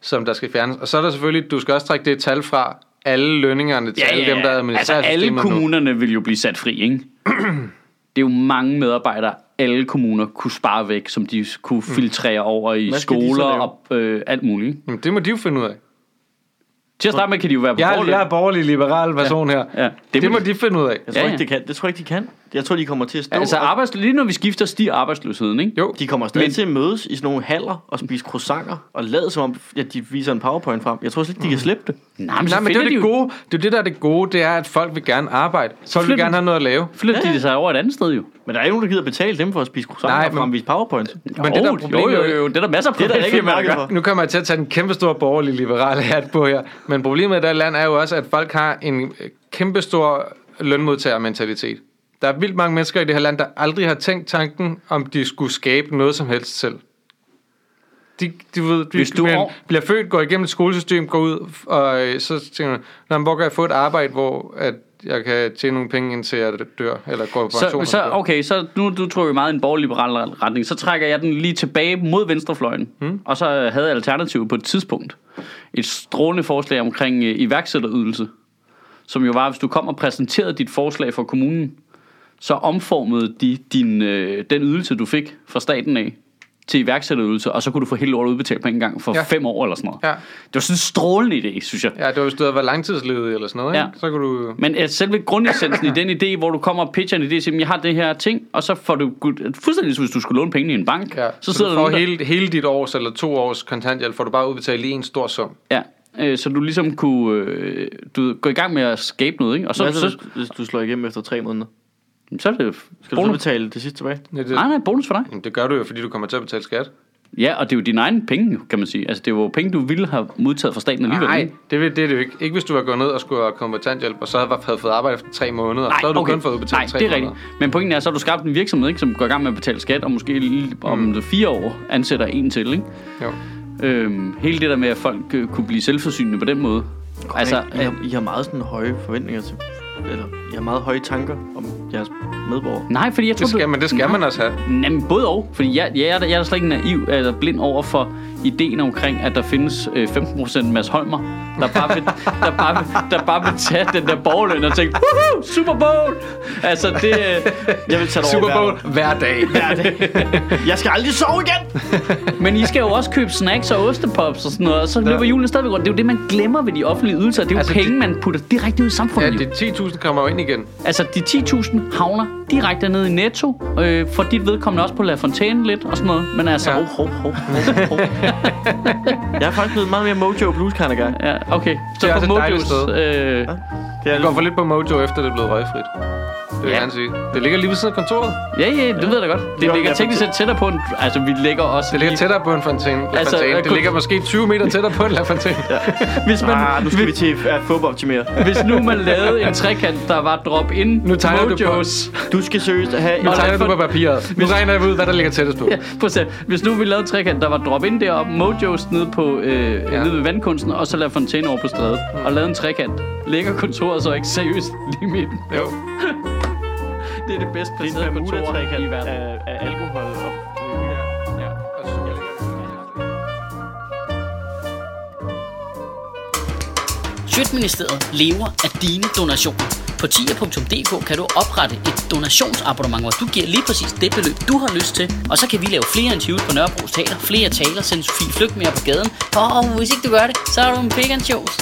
som der skal fjernes. Og så er der selvfølgelig, du skal også trække det tal fra alle lønningerne til alle dem, der altså administrerer alle systemet nu. kommunerne vil jo blive sat fri, ikke? [clears throat] Det er jo mange medarbejdere, alle kommuner kunne spare væk, som de kunne filtrere over i skoler og øh, alt muligt. Jamen, det må de jo finde ud af. Til at starte med kan de jo være på Jeg er, borgerløn. jeg er borgerlig liberal person her. Ja, Det, det må de finde ud af. Jeg tror Ja, ikke, ja. det kan. Det tror jeg ikke, de kan. Jeg tror, de kommer til at stå... Altså og- arbejds, lige når vi skifter, stiger arbejdsløsheden, ikke? Jo, De kommer stadig Men- til at mødes i sådan nogle haller og spise croissanter og lade som om, at de viser en powerpoint frem. Jeg tror slet ikke, de kan slippe det. Nej, men, Nej, så men det er jo de det jo, gode. Det er jo det, der er det gode, det er, at folk vil gerne arbejde. Folk vil flytter- gerne have noget at lave. flytter Ja, de ja. sig over et andet sted jo. Men der er ikke nogen, der gider betale dem for at spise croissanter Nej, og men- fremvise powerpoints. Men det, der er jo, problemet, jo, jo, jo, det er der masser af Det er der ikke marked for. Nu kommer jeg til at tage den kæmpe store borgerlige liberale hat på her. Men problemet i det land er jo også, at folk har en kæmpe stor lønmodtagermentalitet. Der er vildt mange mennesker i det her land, der aldrig har tænkt tanken, om de skulle skabe noget som helst selv. De, de ved, de Hvis du bliver, bliver født, går igennem et skolesystem, går ud, og øh, så tænker man, "Nå, men hvor kan jeg få et arbejde, hvor at jeg kan tjene nogle penge, indtil jeg dør, eller går på pension. Så, så, eller dør." okay, så nu du tror vi meget i en borgerliberal retning. Så trækker jeg den lige tilbage mod venstrefløjen. Hmm. Og så havde Alternativet på et tidspunkt et strålende forslag omkring øh, iværksætterydelse. Som jo var, hvis du kom og præsenterede dit forslag for kommunen, så omformede de din, øh, den ydelse, du fik fra staten af, til iværksætterydelse, og så kunne du få hele lortet udbetalt på en gang for Ja. fem år eller sådan noget. Ja. Det var sådan en strålende idé, synes jeg. Ja, det var hvis du havde været langtidsledig eller sådan noget, Ja. ikke? så kunne du... Men uh, selve grundessensen i den idé, hvor du kommer og pitcher en idé, siger, jeg har det her ting, og så får du gud- fuldstændig som hvis du skulle låne penge i en bank. Ja, så, så, sidder du får der, hele, hele dit års eller to års kontanthjælp, får du bare udbetalt i en stor sum. ja, øh, så du ligesom kunne øh, du gå i gang med at skabe noget, ikke? Og så, Hvad så, så, hvis du slår igennem efter tre måneder? Så er det Skal du så bonus. betale det sidste tilbage? Ja, det, Nej, nej, bonus for dig. Jamen, det gør du jo, fordi du kommer til at betale skat. Ja, og det er jo dine egne penge, kan man sige. Altså, det er jo penge, du ville have modtaget fra staten alligevel. Nej, ikke? det, det er det jo ikke. Ikke hvis du var gået ned og skulle have kontanthjælp, og så havde, fået arbejde efter tre måneder, og så havde du kun fået udbetalt Nej, tre det er måneder. rigtigt. Men pointen er, så har du skabt en virksomhed, ikke, som går i gang med at betale skat, og måske lige om Mm. fire år ansætter en til. Ikke? Jo. Øhm, hele det der med, at folk øh, kunne blive selvforsynende på den måde. Altså, I, har, I har meget sådan høje forventninger til... Eller, I har meget høje tanker om jeres medborgere. nej, fordi jeg tror, Det skal, du- men det skal nej. man også have. Jamen, både og. Fordi jeg, jeg, er, der- jeg er der slet ikke naiv eller blind over for ideen omkring, at der findes øh, 15% Mads Holmer, der bare vil, der bare vil, der bare vil tage den der borgerløn og tænke, Woohoo, Super Bowl! Altså, det... øh, Jeg vil tage det Super Bowl hver dag. hver dag. Jeg skal aldrig sove igen! Men I skal jo også købe snacks og ostepops og sådan noget, og så løber julen stadigvæk rundt. Det er jo det, man glemmer ved de offentlige ydelser. Det er jo Altså, penge, det- man putter direkte ud i Ja, samfundet. det 10.000 kommer jo ind igen. Altså, de 10.000 havner direkte ned i Netto, øh, for dit vedkommende også på La Fontaine lidt og sådan noget. Men altså, Ja. ja. Hov, hov, hov, hov. [laughs] Jeg er faktisk blevet meget mere Mojo Blues kind of guy. ja, okay. Så Det er på Mojos, øh, Det er Jeg går for lidt på Mojo, efter det er blevet røgfrit. Det vil jeg Ja. gerne sige. Det ligger lige ved siden af kontoret. ja, ja, det ved jeg da godt. Det Jo, ligger teknisk set tættere på en... Altså, vi ligger også Det ligger lige- tættere på en fontæne. Altså, Fontaine. øh, Det kun- ligger måske 20 meter tættere på en La Fontaine. Hvis, man, Ah, nu skal vi til at fodboldoptimere. hvis nu man lavede en trekant, der var drop-in Nu tegner du på-. Du skal seriøst have... Nu tegner du på papiret. Nu regner jeg ud, hvad der ligger tættest på. Ja, prøv at se. Hvis nu vi lavede en trekant, der var drop-in deroppe, Mojos nede, på, øh, ja. Ja. nede ved vandkunsten, og så La Fontaine over på strædet, mm. og lavede en trekant. Ligger kontoret så ikke seriøst lige i midten? Jo. [laughs] Det er det bedst Det er placerede kontor i verden. af, af alkohol og... Ja. Sjøtministeriet lever af dine donationer. På tier.dk kan du oprette et donationsabonnement, hvor du giver lige præcis det beløb, du har lyst til. Og så kan vi lave flere interviews på Nørrebro Teater, flere taler, sende Sofie Flygt mere på gaden. Og hvis ikke du gør det, så er du en shows.